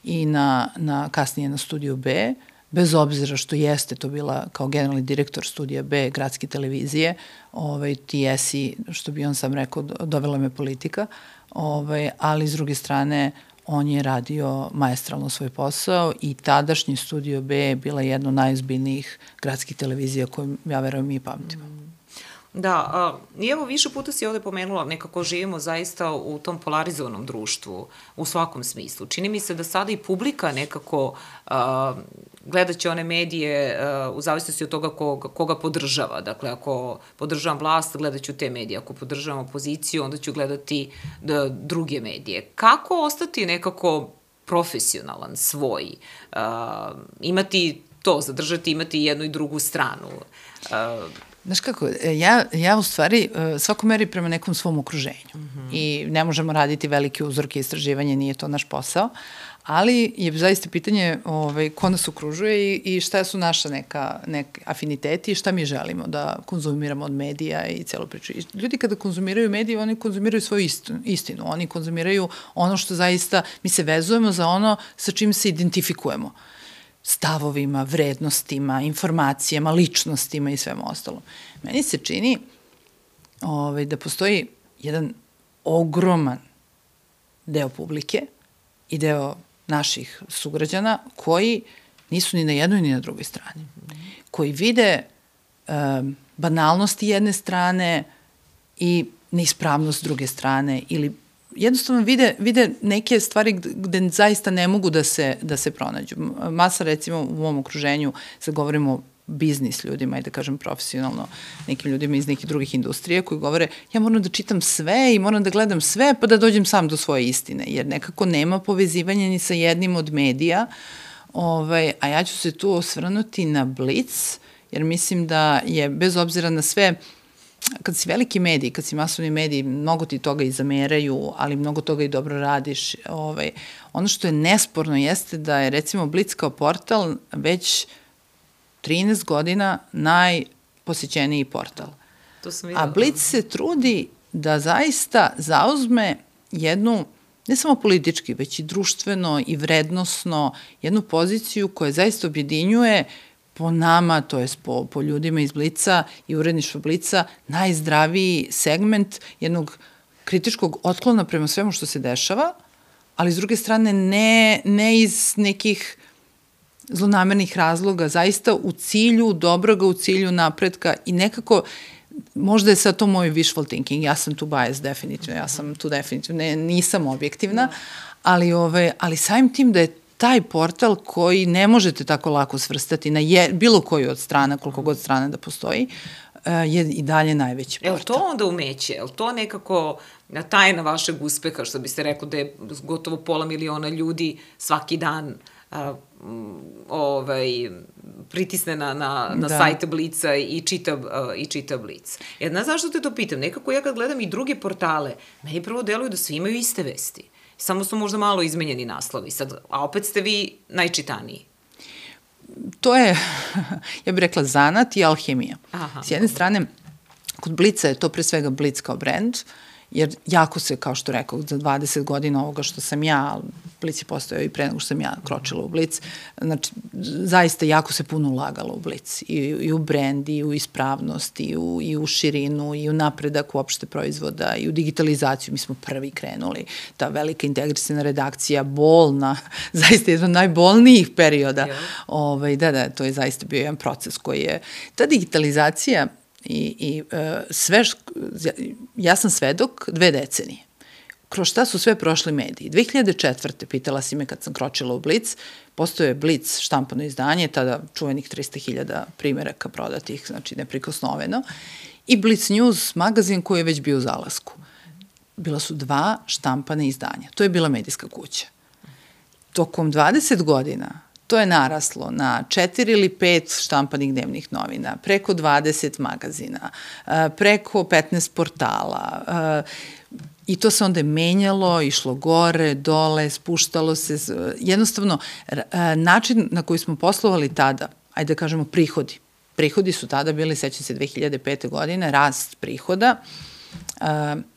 i na, na kasnije na studiju B, bez obzira što jeste to bila kao generalni direktor studija B gradske televizije, ovaj, ti jesi, što bi on sam rekao, dovela me politika, ovaj, ali s druge strane on je radio maestralno svoj posao i tadašnji studio B je bila jedna od najozbiljnijih gradskih televizija koju ja verujem i pamtimo. Mm. Da, i evo više puta si ovde pomenula, nekako živimo zaista u tom polarizovanom društvu u svakom smislu. Čini mi se da sada i publika nekako a, gledat će one medije a, u zavisnosti od toga koga, koga podržava. Dakle, ako podržavam vlast, gledat ću te medije. Ako podržavam opoziciju, onda ću gledati da, druge medije. Kako ostati nekako profesionalan, svoj? A, imati to, zadržati, imati jednu i drugu stranu. A, Znaš kako, e, ja, ja u stvari e, svako meri prema nekom svom okruženju mm -hmm. i ne možemo raditi velike uzorke istraživanja, nije to naš posao, ali je zaista pitanje ovaj, ko nas okružuje i, i šta su naša neka, neka afiniteti i šta mi želimo da konzumiramo od medija i celo priču. I ljudi kada konzumiraju medije, oni konzumiraju svoju istinu, istinu, oni konzumiraju ono što zaista, mi se vezujemo za ono sa čim se identifikujemo. Stavovima, vrednostima, informacijama, ličnostima i svemu ostalom. Meni se čini ovaj, da postoji jedan ogroman deo publike i deo naših sugrađana koji nisu ni na jednoj ni na drugoj strani. Koji vide um, banalnosti jedne strane i neispravnost druge strane ili jednostavno vide, vide neke stvari gde zaista ne mogu da se, da se pronađu. Masa recimo u mom okruženju, sad govorimo biznis ljudima i da kažem profesionalno nekim ljudima iz nekih drugih industrija koji govore ja moram da čitam sve i moram da gledam sve pa da dođem sam do svoje istine jer nekako nema povezivanja ni sa jednim od medija ovaj, a ja ću se tu osvrnuti na Blitz jer mislim da je bez obzira na sve kad si veliki medij, kad si masovni medij, mnogo ti toga i zameraju, ali mnogo toga i dobro radiš. Ovaj, ono što je nesporno jeste da je recimo Blitz kao portal već 13 godina najposećeniji portal. To sam videla. A Blitz se trudi da zaista zauzme jednu ne samo politički, već i društveno i vrednosno, jednu poziciju koja zaista objedinjuje po nama, to je po, po ljudima iz Blica i uredništva Blica, najzdraviji segment jednog kritičkog otklona prema svemu što se dešava, ali s druge strane ne, ne iz nekih zlonamernih razloga, zaista u cilju dobroga, u cilju napretka i nekako možda je sad to moj wishful thinking, ja sam tu bias definitivno, ja sam tu definitivno, ne, nisam objektivna, ali, ove, ali samim tim da je taj portal koji ne možete tako lako svrstati na je, bilo koju od strana, koliko god strana da postoji, eh, je i dalje najveći portal. Je li to onda umeće? Je li to nekako tajna vašeg uspeha, što biste rekao da je gotovo pola miliona ljudi svaki dan a, ovaj, pritisne na, na, na da. sajt Blica i čita, uh, i čita Blic. Jedna, zašto te to pitam? Nekako ja kad gledam i druge portale, meni prvo deluju da svi imaju iste vesti samo su možda malo izmenjeni naslovi. Sad, a opet ste vi najčitaniji. To je, ja bih rekla, zanat i alhemija. Aha, S jedne strane, kod Blica je to pre svega Blic kao brand, uh, jer jako se, kao što rekao, za 20 godina ovoga što sam ja, Blic je postojao i pre nego što sam ja kročila u Blic, znači, zaista jako se puno ulagalo u Blic, i, i u brand, i u ispravnost, i u, i u širinu, i u napredak uopšte proizvoda, i u digitalizaciju, mi smo prvi krenuli, ta velika integrisana redakcija, bolna, zaista jedan od najbolnijih perioda, yeah. ovaj, da, da, to je zaista bio jedan proces koji je, ta digitalizacija, I, i uh, sve, ja sam svedok dve decenije. Kroz šta su sve prošli mediji? 2004. pitala si me kad sam kročila u Blitz, postoje Blitz štampano izdanje, tada čuvenih 300.000 primjeraka prodatih, znači neprikosnoveno, i Blitz News magazin koji je već bio u zalasku. Bila su dva štampane izdanja. To je bila medijska kuća. Tokom 20 godina To je naraslo na četiri ili pet štampanih dnevnih novina, preko 20 magazina, e, preko 15 portala. E, I to se onda menjalo, išlo gore, dole, spuštalo se. Jednostavno, e, način na koji smo poslovali tada, ajde da kažemo prihodi, prihodi su tada bili, sećam se, 2005. godine, rast prihoda,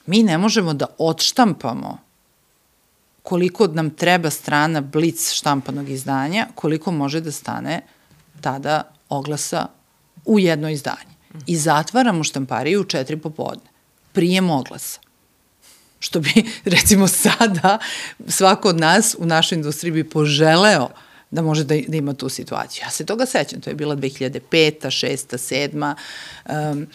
mi ne možemo da odštampamo koliko nam treba strana blic štampanog izdanja, koliko može da stane tada oglasa u jedno izdanje. I zatvaramo štampariju u četiri popodne. Prijem oglasa. Što bi, recimo sada, svako od nas u našoj industriji bi poželeo da može da, da ima tu situaciju. Ja se toga sećam, to je bila 2005. 6. 7. Um.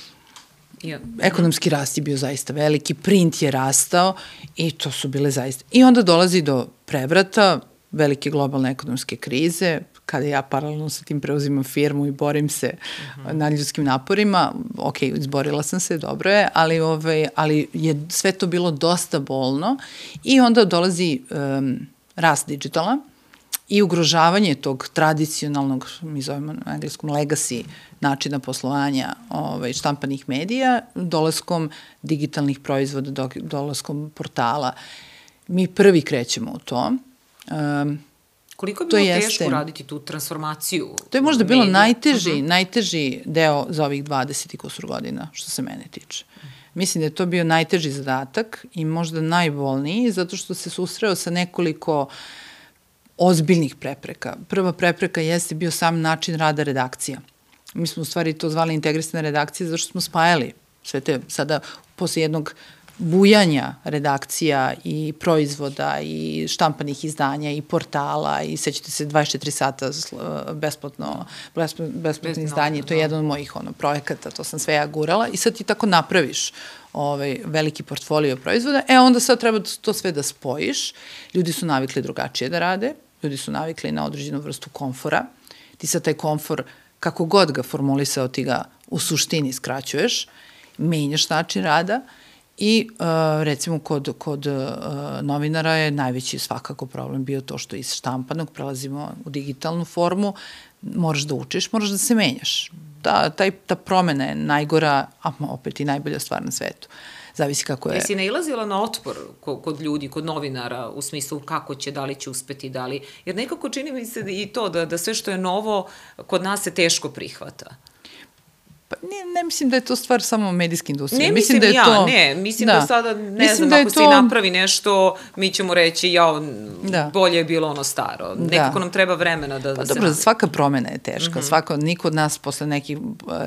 Ekonomski rast je bio zaista veliki, print je rastao i to su bile zaista. I onda dolazi do prevrata, velike globalne ekonomske krize, kada ja paralelno sa tim preuzimam firmu i borim se uh -huh. na ljudskim naporima, ok, izborila sam se, dobro je, ali, ovaj, ali je sve to bilo dosta bolno i onda dolazi um, rast digitala, i ugrožavanje tog tradicionalnog, mi zovemo na engleskom legacy načina poslovanja ovaj, štampanih medija, dolaskom digitalnih proizvoda, dolaskom portala. Mi prvi krećemo u to. Um, Koliko je bilo jeste, teško raditi tu transformaciju? To je možda bilo najteži, uh -huh. najteži deo za ovih 20 i kusur godina, što se mene tiče. Mislim da je to bio najteži zadatak i možda najbolniji, zato što se susreo sa nekoliko ozbiljnih prepreka. Prva prepreka jeste bio sam način rada redakcija. Mi smo u stvari to zvali integrisane redakcije zato što smo spajali sve te sada posle jednog bujanja redakcija i proizvoda i štampanih izdanja i portala i sećate se 24 sata besplatno, besplatno izdanje, to je da. jedan od mojih ono, projekata, to sam sve ja gurala i sad ti tako napraviš ovaj, veliki portfolio proizvoda, e onda sad treba to sve da spojiš, ljudi su navikli drugačije da rade, ljudi su navikli na određenu vrstu komfora, ti sad taj komfor, kako god ga formulisao, ti ga u suštini skraćuješ, menjaš način rada i uh, recimo kod, kod uh, novinara je najveći svakako problem bio to što iz štampanog prelazimo u digitalnu formu, moraš da učiš, moraš da se menjaš. Ta, taj, ta promena je najgora, a opet i najbolja stvar na svetu. Uh, zavisi kako je. Jesi nailazila na otpor kod ljudi, kod novinara, u smislu kako će, da li će uspeti, da li... Jer nekako čini mi se i to, da, da sve što je novo kod nas se teško prihvata. Pa ne, ne mislim da je to stvar samo medijske industrije. Ne mislim, mislim da je ja, to... ne. Mislim da, da sada, ne mislim znam, da ako to... se napravi nešto, mi ćemo reći, ja, da. bolje je bilo ono staro. Da. Nekako nam treba vremena da, pa, da se... Dobro, svaka promena je teška. Mm -hmm. Svako, niko od nas posle nekih...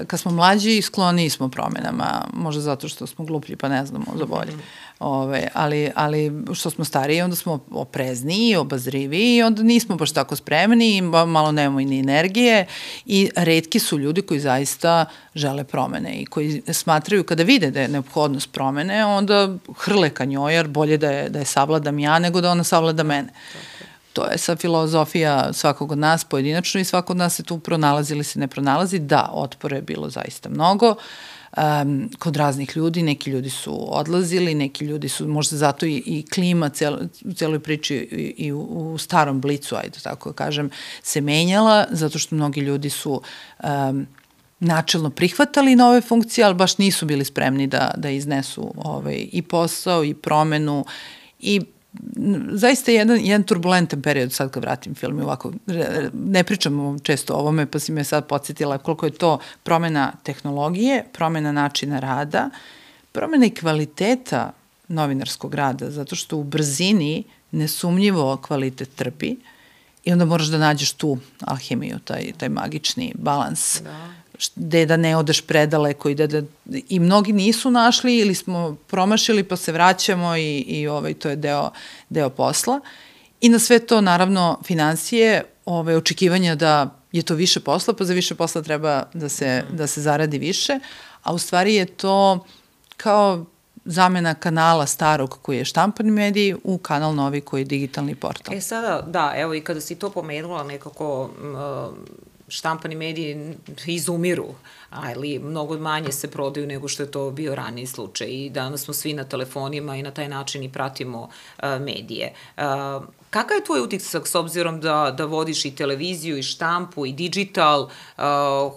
Kad smo mlađi, skloni smo promenama. Možda zato što smo gluplji, pa ne znamo za bolje. Mm -hmm. Ove, ali, ali što smo stariji, onda smo oprezniji, obazriviji i onda nismo baš tako spremni, malo nemamo ni energije i redki su ljudi koji zaista žele promene i koji smatraju kada vide da je neophodnost promene, onda hrle ka njoj, jer bolje da je, da je savladam ja nego da ona savlada mene. To je sa filozofija svakog od nas pojedinačno i svako od nas se tu pronalazi ili se ne pronalazi. Da, otpore je bilo zaista mnogo. Um, kod raznih ljudi, neki ljudi su odlazili, neki ljudi su možda zato i, i klima cel, u celoj priči i, i u, u starom blicu, ajde tako da kažem, se menjala, zato što mnogi ljudi su um, načelno prihvatali nove funkcije, ali baš nisu bili spremni da, da iznesu ovaj, i posao i promenu i zaista jedan, jedan turbulentan period sad kad vratim film i ovako, ne pričam često o ovome, pa si me sad podsjetila koliko je to promena tehnologije, promena načina rada, promena i kvaliteta novinarskog rada, zato što u brzini nesumnjivo kvalitet trpi i onda moraš da nađeš tu alhemiju, taj, taj magični balans. Da gde da ne odeš predaleko i da, da i mnogi nisu našli ili smo promašili pa se vraćamo i, i ovaj, to je deo, deo posla. I na sve to naravno financije, ove, očekivanja da je to više posla, pa za više posla treba da se, da se zaradi više, a u stvari je to kao zamena kanala starog koji je štampani medij u kanal novi koji je digitalni portal. E sada, da, evo i kada si to pomenula nekako štampani mediji izumiru, ali mnogo manje se prodaju nego što je to bio raniji slučaj i danas smo svi na telefonima i na taj način i pratimo uh, medije. Uh, Kakav je tvoj utisak s obzirom da, da vodiš i televiziju i štampu i digital? Uh,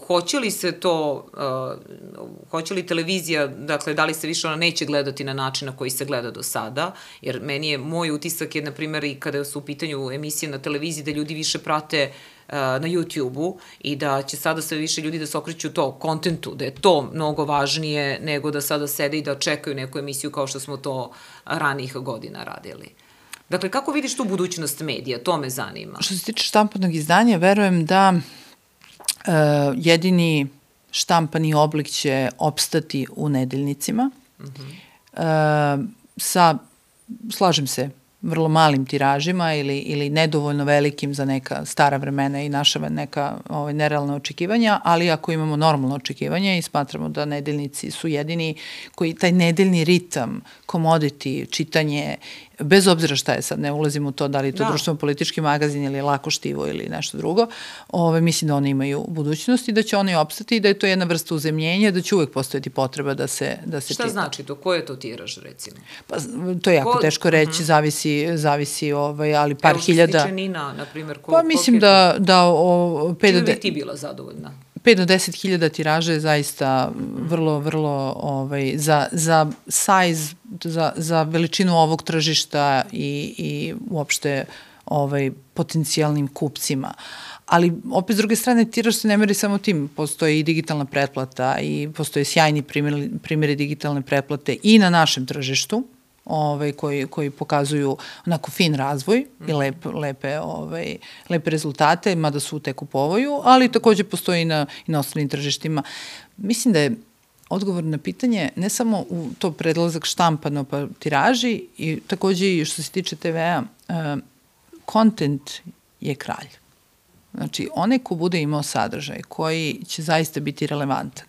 hoće li se to, uh, hoće li televizija, dakle, da li se više ona neće gledati na način na koji se gleda do sada? Jer meni je, moj utisak je, na primjer, i kada su u pitanju emisije na televiziji, da ljudi više prate uh, na YouTube-u i da će sada sve više ljudi da se okreću to kontentu, da je to mnogo važnije nego da sada sede i da čekaju neku emisiju kao što smo to ranih godina radili. Dakle, kako vidiš tu budućnost medija? To me zanima. Što se tiče štampanog izdanja, verujem da uh, jedini štampani oblik će opstati u nedeljnicima. Uh -huh. uh, sa, slažem se, vrlo malim tiražima ili, ili nedovoljno velikim za neka stara vremena i naša neka ovaj, nerealna očekivanja, ali ako imamo normalno očekivanje i smatramo da nedeljnici su jedini koji taj nedeljni ritam, komoditi, čitanje bez obzira šta je sad, ne ulazim u to da li je to da. društveno-politički magazin ili lako štivo ili nešto drugo, ove, mislim da oni imaju budućnost i da će oni opstati i da je to jedna vrsta uzemljenja, da će uvek postojati potreba da se, da se Šta čita. znači to? Ko je to tiraž, recimo? Pa, to je jako ko... teško reći, uh mhm. -huh. zavisi, zavisi ovaj, ali par Evo, hiljada. Evo što se tiče Nina, na primjer, ko, Pa mislim da, da o, 5 do... Čime bi ti bila zadovoljna? 5 do 10 hiljada tiraža je zaista vrlo, vrlo ovaj, za, za size, za, za veličinu ovog tržišta i, i uopšte ovaj, potencijalnim kupcima. Ali opet s druge strane tiraž se ne meri samo tim, postoje i digitalna pretplata i postoje sjajni primjeri, primjeri digitalne pretplate i na našem tržištu, ovaj, koji, koji pokazuju onako fin razvoj i lep, lepe, ovaj, lepe rezultate, mada su tek u povoju, ali takođe postoji i na, i na ostalim tržištima. Mislim da je odgovor na pitanje ne samo u to predlazak štampano pa tiraži i takođe i što se tiče TV-a, kontent uh, je kralj. Znači, onaj ko bude imao sadržaj koji će zaista biti relevantan,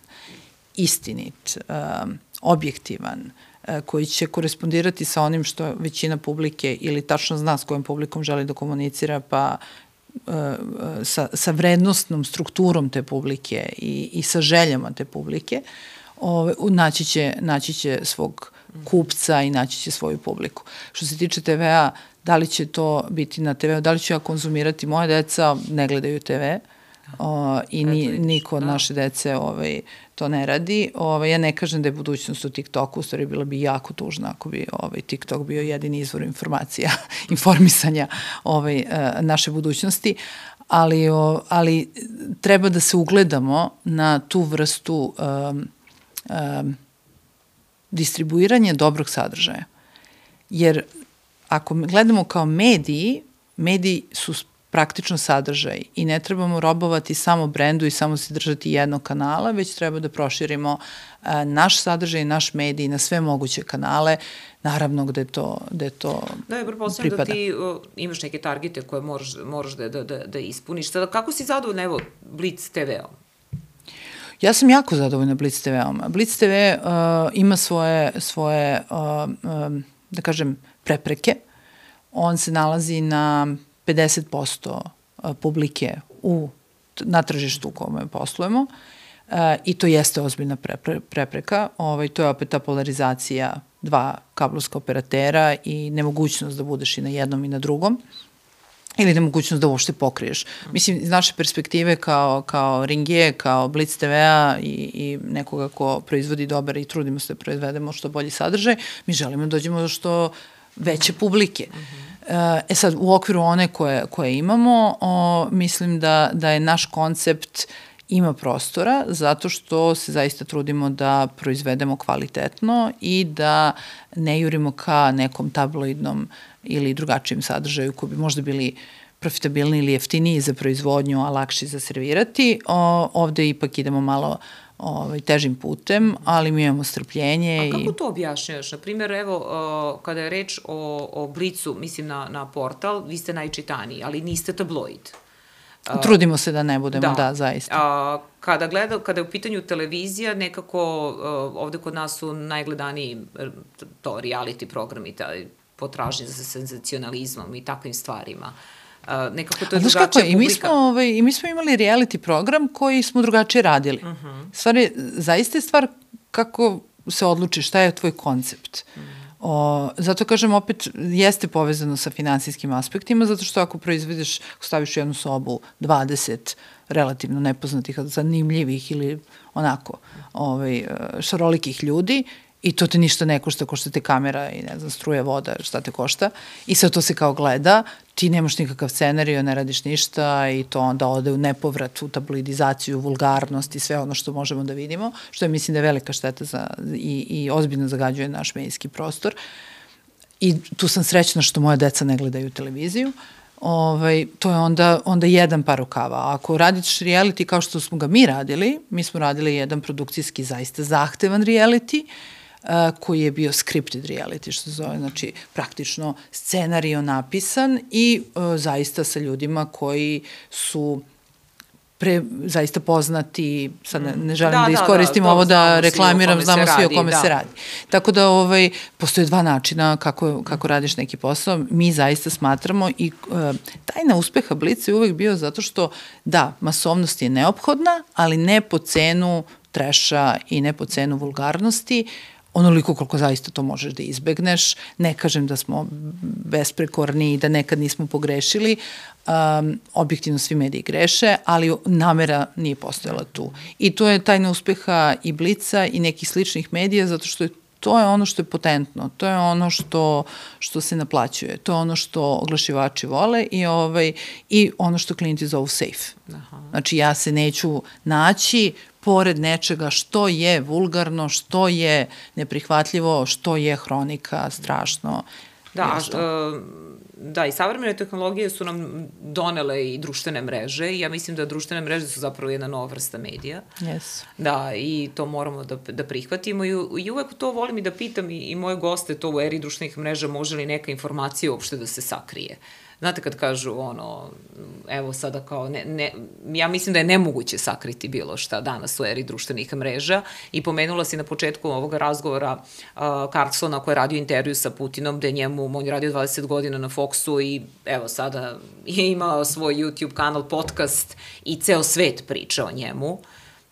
istinit, uh, objektivan, E, koji će korespondirati sa onim što većina publike ili tačno zna s kojom publikom želi da komunicira, pa e, e, sa, sa vrednostnom strukturom te publike i, i sa željama te publike, ove, naći, će, naći će svog kupca i naći će svoju publiku. Što se tiče TV-a, da li će to biti na TV-u, da li ću ja konzumirati, moje deca ne gledaju TV, o, i ni, niko od da. naše dece ovaj, to ne radi. Ovaj, ja ne kažem da je budućnost u TikToku, u stvari bila bi jako tužna ako bi ovaj, TikTok bio jedini izvor informacija, informisanja ovaj, e, naše budućnosti, ali, o, ali treba da se ugledamo na tu vrstu um, um, distribuiranja dobrog sadržaja. Jer ako gledamo kao mediji, mediji su praktično sadržaj i ne trebamo robovati samo brendu i samo se držati jednog kanala, već treba da proširimo a, e, naš sadržaj, naš medij na sve moguće kanale, naravno gde to, gde to da, je, pripada. da ti uh, imaš neke targete koje moraš, moraš da, da, da, da ispuniš. Sada, kako si zadovoljna, evo, Blitz TV-om? Ja sam jako zadovoljna Blitz TV-om. Blitz TV uh, ima svoje, svoje uh, um, da kažem, prepreke. On se nalazi na 50% publike u, na tržištu u kome poslujemo i to jeste ozbiljna pre, pre, prepreka. Ovaj, to je opet ta polarizacija dva kablovska operatera i nemogućnost da budeš i na jednom i na drugom ili nemogućnost da uopšte pokriješ. Mislim, iz naše perspektive kao, kao Ringije, kao Blitz TV-a i, i nekoga ko proizvodi dobar i trudimo se da proizvedemo što bolji sadržaj, mi želimo da dođemo do što veće publike. Uh -huh. E sad, u okviru one koje, koje imamo, o, mislim da, da je naš koncept ima prostora zato što se zaista trudimo da proizvedemo kvalitetno i da ne jurimo ka nekom tabloidnom ili drugačijem sadržaju koji bi možda bili profitabilni ili jeftiniji za proizvodnju, a lakši za servirati. O, ovde ipak idemo malo ovaj, težim putem, ali mi imamo strpljenje. A kako to objašnjavaš? Na primjer, evo, uh, kada je reč o, o Blicu, mislim na, na portal, vi ste najčitaniji, ali niste tabloid. Uh, Trudimo se da ne budemo, da, da zaista. Uh, kada, gleda, kada je u pitanju televizija, nekako uh, ovde kod nas su najgledaniji to reality programi, taj potražnje za senzacionalizmom i takvim stvarima. Uh, Uh, nekako to je drugačija kako, publika. I mi, smo, ovaj, I mi smo imali reality program koji smo drugačije radili. Uh mhm. -huh. Stvari, zaista je stvar kako se odluči šta je tvoj koncept. Uh mhm. -huh. O, zato kažem opet jeste povezano sa finansijskim aspektima zato što ako proizvedeš, ako staviš u jednu sobu 20 relativno nepoznatih, zanimljivih ili onako ovaj, šarolikih ljudi i to te ništa ne košta, košta te kamera i ne znam, struje voda, šta te košta. I sad to se kao gleda, ti nemaš nikakav scenariju, ne radiš ništa i to onda ode u nepovrat, u tabloidizaciju, vulgarnost i sve ono što možemo da vidimo, što je mislim da je velika šteta za, i, i ozbiljno zagađuje naš medijski prostor. I tu sam srećna što moja deca ne gledaju televiziju, ovaj, to je onda, onda jedan par rukava. Ako radiš reality kao što smo ga mi radili, mi smo radili jedan produkcijski zaista zahtevan reality, uh, koji je bio scripted reality, što se zove, znači praktično scenario napisan i uh, zaista sa ljudima koji su pre, zaista poznati, sad ne, ne želim da, da, da iskoristim da, da, ovo da reklamiram, znamo svi o kome da. se radi. Tako da ovaj, postoje dva načina kako, kako radiš neki posao. Mi zaista smatramo i uh, tajna uspeha Blica je uvek bio zato što, da, masovnost je neophodna, ali ne po cenu treša i ne po cenu vulgarnosti, onoliko koliko zaista to možeš da izbegneš. Ne kažem da smo besprekorni i da nekad nismo pogrešili, um, objektivno svi mediji greše, ali namera nije postojala tu. I to je tajna uspeha i Blica i nekih sličnih medija, zato što je to je ono što je potentno, to je ono što, što se naplaćuje, to je ono što oglašivači vole i, ovaj, i ono što klijenti zovu safe. Aha. Znači ja se neću naći pored nečega što je vulgarno, što je neprihvatljivo, što je hronika, strašno. Da, uh, da, i savremene tehnologije su nam donele i društvene mreže i ja mislim da društvene mreže su zapravo jedna nova vrsta medija. Yes. Da, i to moramo da, da prihvatimo i, i uvek to volim i da pitam i, i moje goste to u eri društvenih mreža može li neka informacija uopšte da se sakrije. Uh, znate kad kažu ono, evo sada kao, ne, ne, ja mislim da je nemoguće sakriti bilo šta danas u eri društvenih mreža i pomenula si na početku ovoga razgovora uh, Carlsona koji je radio intervju sa Putinom, gde njemu, on je radio 20 godina na Foxu i evo sada je imao svoj YouTube kanal, podcast i ceo svet priča o njemu. Uh,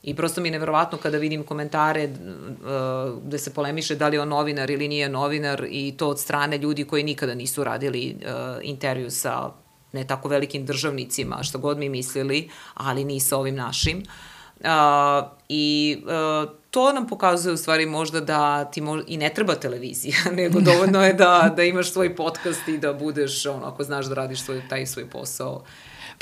I prosto mi je neverovatno kada vidim komentare uh, gde se polemiše da li je on novinar ili nije novinar i to od strane ljudi koji nikada nisu radili uh, intervju sa ne tako velikim državnicima, što god mi mislili, ali ni sa ovim našim. Uh, I uh, to nam pokazuje u stvari možda da ti mož, i ne treba televizija, nego dovoljno je da, da imaš svoj podcast i da budeš, ono, ako znaš da radiš svoj, taj svoj posao,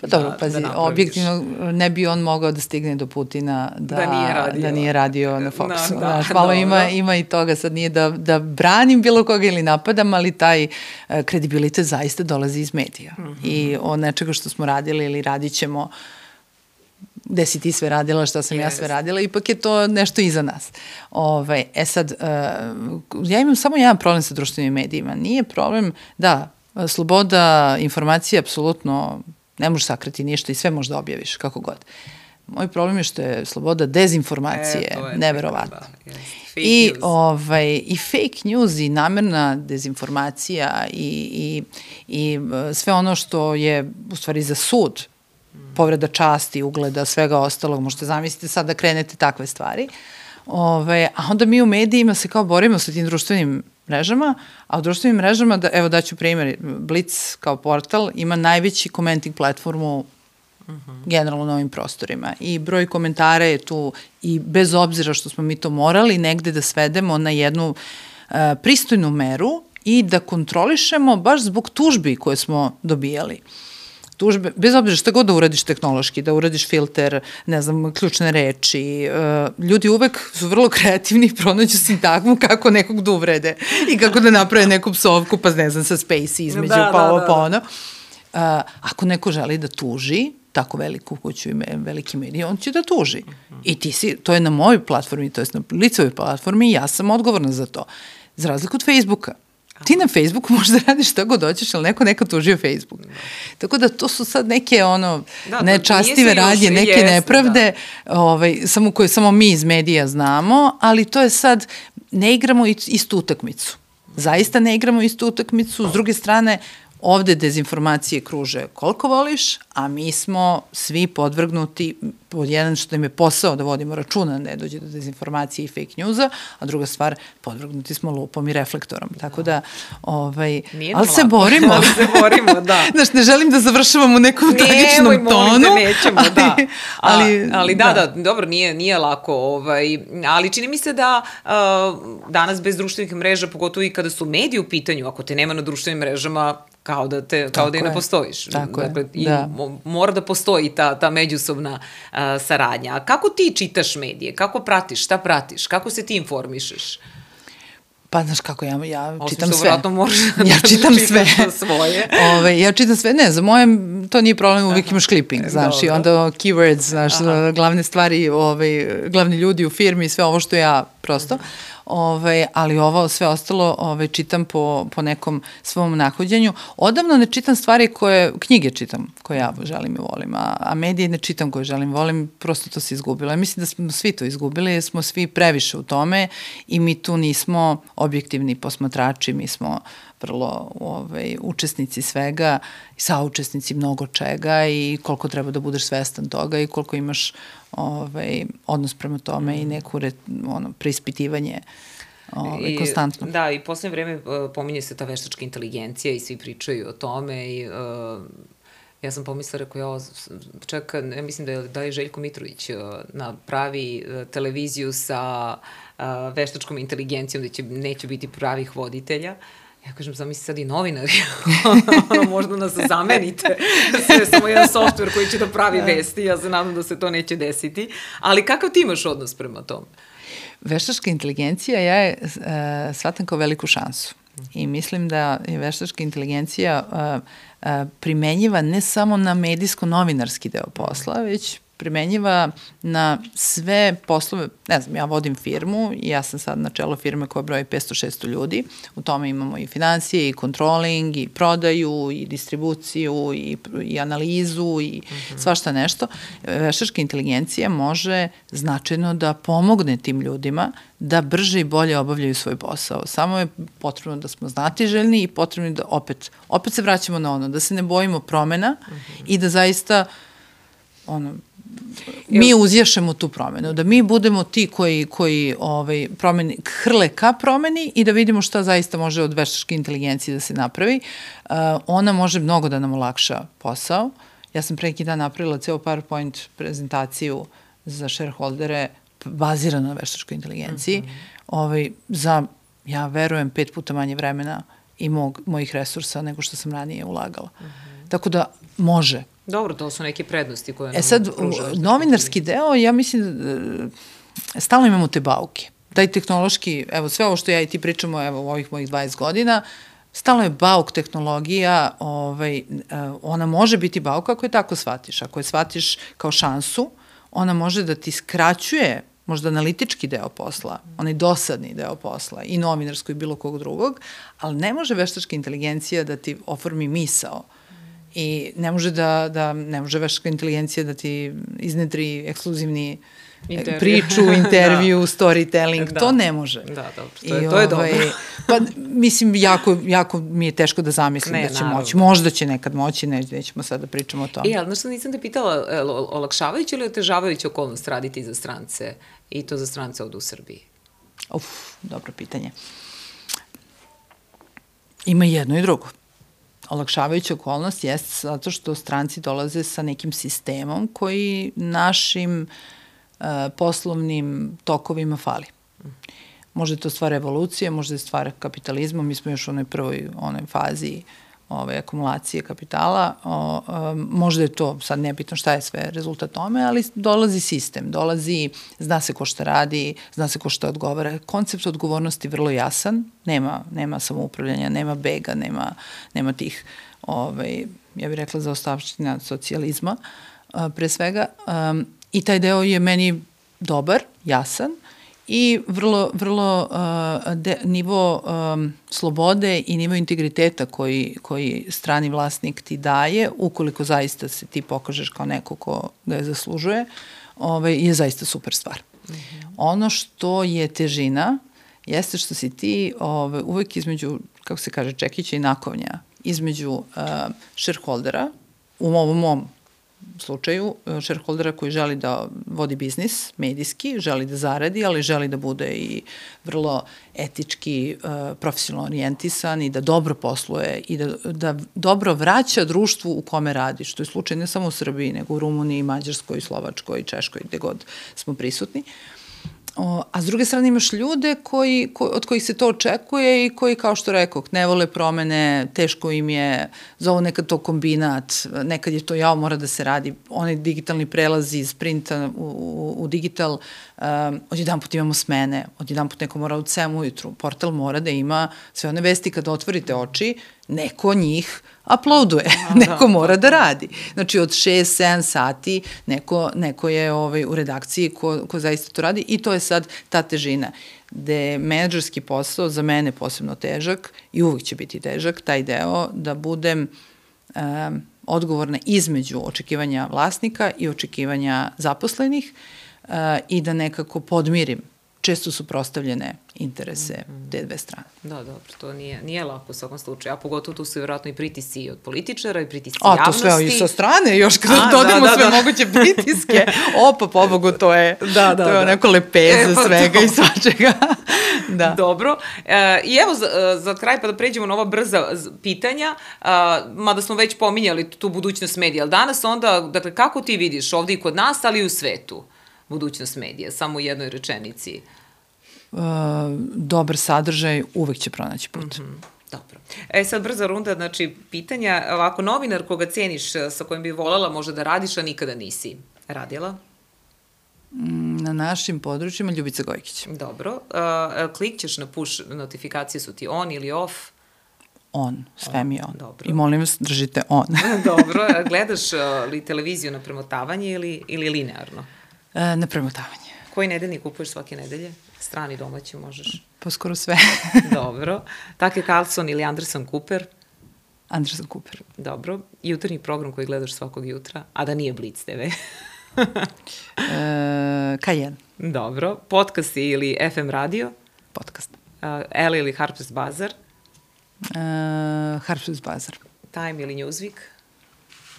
Pa dobro, da, pazi, da objektivno ne bi on mogao da stigne do Putina da, da nije radio, da nije radio na Foxu. Da, da, Znaš, malo ima, ima i toga, sad nije da, da branim bilo koga ili napadam, ali taj uh, kredibilitet zaista dolazi iz medija. Mm -hmm. I od nečega što smo radili ili radit ćemo gde si ti sve radila, šta sam yes. ja sve radila, ipak je to nešto iza nas. Ove, ovaj, e sad, uh, ja imam samo jedan problem sa društvenim medijima. Nije problem, da, sloboda informacije apsolutno Ne možeš sakrati ništa i sve možeš da objaviš, kako god. Moj problem je što je sloboda dezinformacije e, neverovatna. Da, I, news. ovaj, I fake news i namerna dezinformacija i, i, i e, sve ono što je u stvari za sud, povreda časti, ugleda, svega ostalog, možete zamisliti sad da krenete takve stvari. Ove, a onda mi u medijima se kao borimo sa tim društvenim mrežama, a u društvenim mrežama, da, evo daću primjer, Blitz kao portal ima najveći commenting platformu uh mhm. -huh. generalno na ovim prostorima i broj komentara je tu i bez obzira što smo mi to morali negde da svedemo na jednu uh, pristojnu meru i da kontrolišemo baš zbog tužbi koje smo dobijali. Uh, tužbe, bez obzira šta god da uradiš tehnološki, da uradiš filter, ne znam, ključne reči, uh, ljudi uvek su vrlo kreativni i pronađu sintagmu kako nekog da uvrede i kako da naprave neku psovku, pa ne znam, sa space između, da, pa da, ovo, da, pa ono. Uh, ako neko želi da tuži, tako veliku kuću i veliki medij, on će da tuži. I ti si, to je na mojoj platformi, to je na licovoj platformi i ja sam odgovorna za to. Za razliku od Facebooka. Ti na Facebooku možeš da radiš šta god hoćeš, ali neko neka tužio Facebook. Da. Tako da to su sad neke ono da, nečastive radnje, neke jeste, nepravde, da. ovaj, samo koje samo mi iz medija znamo, ali to je sad, ne igramo istu utakmicu. Zaista ne igramo istu utakmicu. S druge strane, ovde dezinformacije kruže koliko voliš, a mi smo svi podvrgnuti, pod jedan što im je posao da vodimo računa, da ne dođe do dezinformacije i fake newsa, a druga stvar, podvrgnuti smo lupom i reflektorom. Tako da, ovaj, Nije ali se borimo. ali se borimo, da. Znaš, ne želim da završavam u nekom tragičnom Nemoj, molim tonu. te, nećemo, da. ali, A, ali da, da, da, dobro, nije, nije lako, ovaj, ali čini mi se da uh, danas bez društvenih mreža, pogotovo i kada su mediji u pitanju, ako te nema na društvenim mrežama, kao da te kao Tako da i ne je. postojiš. Tako je, dakle, I da. mo- mora da postoji ta ta međusobna uh, saradnja. Kako ti čitaš medije? Kako pratiš? Šta pratiš? Kako se ti informišeš? Pa znaš kako, ja, ja Osim čitam što sve. verovatno možeš da ja čitam sve. svoje. Ove, ja čitam sve, ne, za moje to nije problem, uvijek imaš clipping, znaš, i Dobro. onda keywords, znaš, glavne stvari, ovaj, glavni ljudi u firmi i sve ovo što ja prosto. Ove, ali ovo sve ostalo ove, čitam po, po nekom svom nahođenju. Odavno ne čitam stvari koje, knjige čitam, koje ja želim i volim, a, a medije ne čitam koje želim i volim, prosto to se izgubilo. Ja mislim da smo svi to izgubili, jer smo svi previše u tome i mi tu nismo objektivni posmatrači, mi smo vrlo ovaj, učesnici svega saučesnici mnogo čega i koliko treba da budeš svestan toga i koliko imaš ovaj, odnos prema tome i neku re, ono, preispitivanje ovaj, konstantno. Da, i poslednje vreme uh, pominje se ta veštačka inteligencija i svi pričaju o tome i uh, ja sam pomislila, rekao, ja, čak, ja mislim da je, da je Željko Mitrović uh, na pravi uh, televiziju sa uh, veštačkom inteligencijom, da će, neće biti pravih voditelja. Ja kažem, zamisli sad i novinari, ono, možda nas zamenite, sve samo jedan softver koji će da pravi vesti, ja se nadam da se to neće desiti, ali kakav ti imaš odnos prema tome? Veštačka inteligencija ja je uh, shvatam kao veliku šansu. I mislim da je veštačka inteligencija uh, uh, primenjiva ne samo na medijsko-novinarski deo posla, već primenjiva na sve poslove, ne znam, ja vodim firmu i ja sam sad na čelo firme koja broji 500-600 ljudi, u tome imamo i financije, i controlling, i prodaju, i distribuciju, i, i analizu, i mm -hmm. svašta nešto. Veštačka inteligencija može značajno da pomogne tim ljudima da brže i bolje obavljaju svoj posao. Samo je potrebno da smo znatiželjni i potrebno da opet, opet se vraćamo na ono, da se ne bojimo promena mm -hmm. i da zaista ono, mi uzješemo tu promenu, da mi budemo ti koji, koji ovaj, promeni, hrle ka promeni i da vidimo šta zaista može od veštačke inteligencije da se napravi. Uh, ona može mnogo da nam olakša posao. Ja sam pre neki dan napravila ceo PowerPoint prezentaciju za shareholdere bazirano na veštačkoj inteligenciji. Mm -hmm. ovaj, za, ja verujem, pet puta manje vremena i mog, mojih resursa nego što sam ranije ulagala. Mm -hmm. Tako da može, Dobro, to su neke prednosti koje nam E sad, novinarski deo, ja mislim da stalno imamo te bauke. Taj tehnološki, evo sve ovo što ja i ti pričamo, evo u ovih mojih 20 godina, stalno je bauk tehnologija, ovaj, ona može biti bauk ako je tako shvatiš. Ako je shvatiš kao šansu, ona može da ti skraćuje možda analitički deo posla, onaj dosadni deo posla i novinarsko i bilo kog drugog, ali ne može veštačka inteligencija da ti oformi misao i ne može da, da ne može veštačka inteligencija da ti iznedri ekskluzivni intervju. priču, intervju, da. storytelling, da. to ne može. Da, dobro, to je, I, to je ovaj, dobro. pa, mislim, jako, jako mi je teško da zamislim ne, da će naravno. moći. Možda će nekad moći, ne, nećemo sad da pričamo o tome. E, ali znaš nisam te pitala, olakšavajući ili otežavajući okolnost raditi za strance i to za strance ovde u Srbiji? Uf, dobro pitanje. Ima jedno i drugo olakšavajuća okolnost jeste zato što stranci dolaze sa nekim sistemom koji našim uh, poslovnim tokovima fali. Možda je to stvar evolucije, možda je stvar kapitalizma, mi smo još u onoj prvoj onoj fazi ove, akumulacije kapitala, o, o, možda je to, sad nebitno šta je sve rezultat tome, ali dolazi sistem, dolazi, zna se ko šta radi, zna se ko šta odgovara. Koncept odgovornosti vrlo jasan, nema, nema samoupravljanja, nema bega, nema, nema tih, ovaj, ja bih rekla, zaostavština socijalizma, a, pre svega. Um, I taj deo je meni dobar, jasan, i vrlo, vrlo uh, de, nivo um, slobode i nivo integriteta koji, koji strani vlasnik ti daje, ukoliko zaista se ti pokažeš kao neko ko ga je zaslužuje, ovaj, je zaista super stvar. Mm -hmm. Ono što je težina jeste što si ti ovaj, uvek između, kako se kaže, čekića i nakovnja, između uh, shareholdera, u ovom mom slučaju shareholdera koji želi da vodi biznis medijski, želi da zaradi, ali želi da bude i vrlo etički, e, profesionalno orijentisan i da dobro posluje i da, da dobro vraća društvu u kome radi, što je slučaj ne samo u Srbiji, nego u Rumuniji, Mađarskoj, Slovačkoj, Češkoj, gde god smo prisutni. Uh, O, a s druge strane imaš ljude koji, ko, od kojih se to očekuje i koji, kao što rekao, ne vole promene, teško im je, zovu nekad to kombinat, nekad je to jao, mora da se radi, onaj digitalni prelaz iz printa u, u, u digital, um, odjedan put imamo smene, odjedan put neko mora u 7 ujutru, portal mora da ima sve one vesti kad otvorite oči, neko njih uploaduje, A, neko da, mora da, da radi. Znači od 6-7 sati neko, neko je ovaj, u redakciji ko, ko zaista to radi i to je sad ta težina. Gde je menadžerski posao za mene posebno težak i uvijek će biti težak, taj deo da budem um, odgovorna između očekivanja vlasnika i očekivanja zaposlenih uh, i da nekako podmirim često su prostavljene interese -hmm. te dve strane. Da, dobro, to nije, nije lako u svakom slučaju, a pogotovo tu su vjerojatno i pritisci i od političara i pritisci a, javnosti. A, to sve i sa strane, još kada a, dodamo da, da, sve da. moguće pritiske, opa, pobogu, to je, da, da, to je da. neko lepeze e, pa svega to. i svačega. da. Dobro, e, i evo za, e, za kraj pa da pređemo na ova brza pitanja, a, mada smo već pominjali tu budućnost medija, ali danas onda, dakle, kako ti vidiš ovde i kod nas, ali i u svetu? Budućnost medija, samo u jednoj rečenici? Uh, dobar sadržaj uvek će pronaći put. Mm -hmm. Dobro. E sad brza runda, znači pitanja, ovako novinar koga ceniš, sa kojim bi voljela možda da radiš, a nikada nisi radila? Mm, na našim područjima Ljubica Gojkić. Dobro. Uh, klikćeš na push notifikacije, su ti on ili off? On, sve on. mi je on. Dobro. I molim vas, držite on. Dobro. Gledaš uh, li televiziju na premotavanje ili, ili linearno? E, na premotavanje. Koji nedeljnik kupuješ svake nedelje? Strani domaći možeš? Pa skoro sve. Dobro. Take Carlson ili Anderson Cooper? Anderson Cooper. Dobro. Jutarnji program koji gledaš svakog jutra, a da nije Blitz TV? e, K1. Dobro. Podcast ili FM radio? Podcast. Uh, L ili Harper's Bazaar? Uh, Harper's Bazaar. Time ili Newsweek?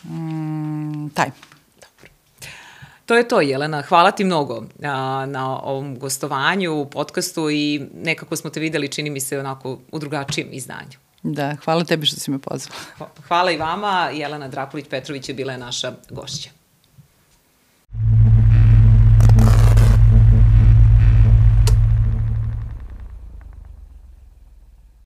Mm, time. To je to, Jelena. Hvala ti mnogo a, na ovom gostovanju, u podcastu i nekako smo te videli, čini mi se, onako u drugačijem izdanju. Da, hvala tebi što si me pozvala. Hvala i vama. Jelena Drakulić-Petrović je bila je naša gošća.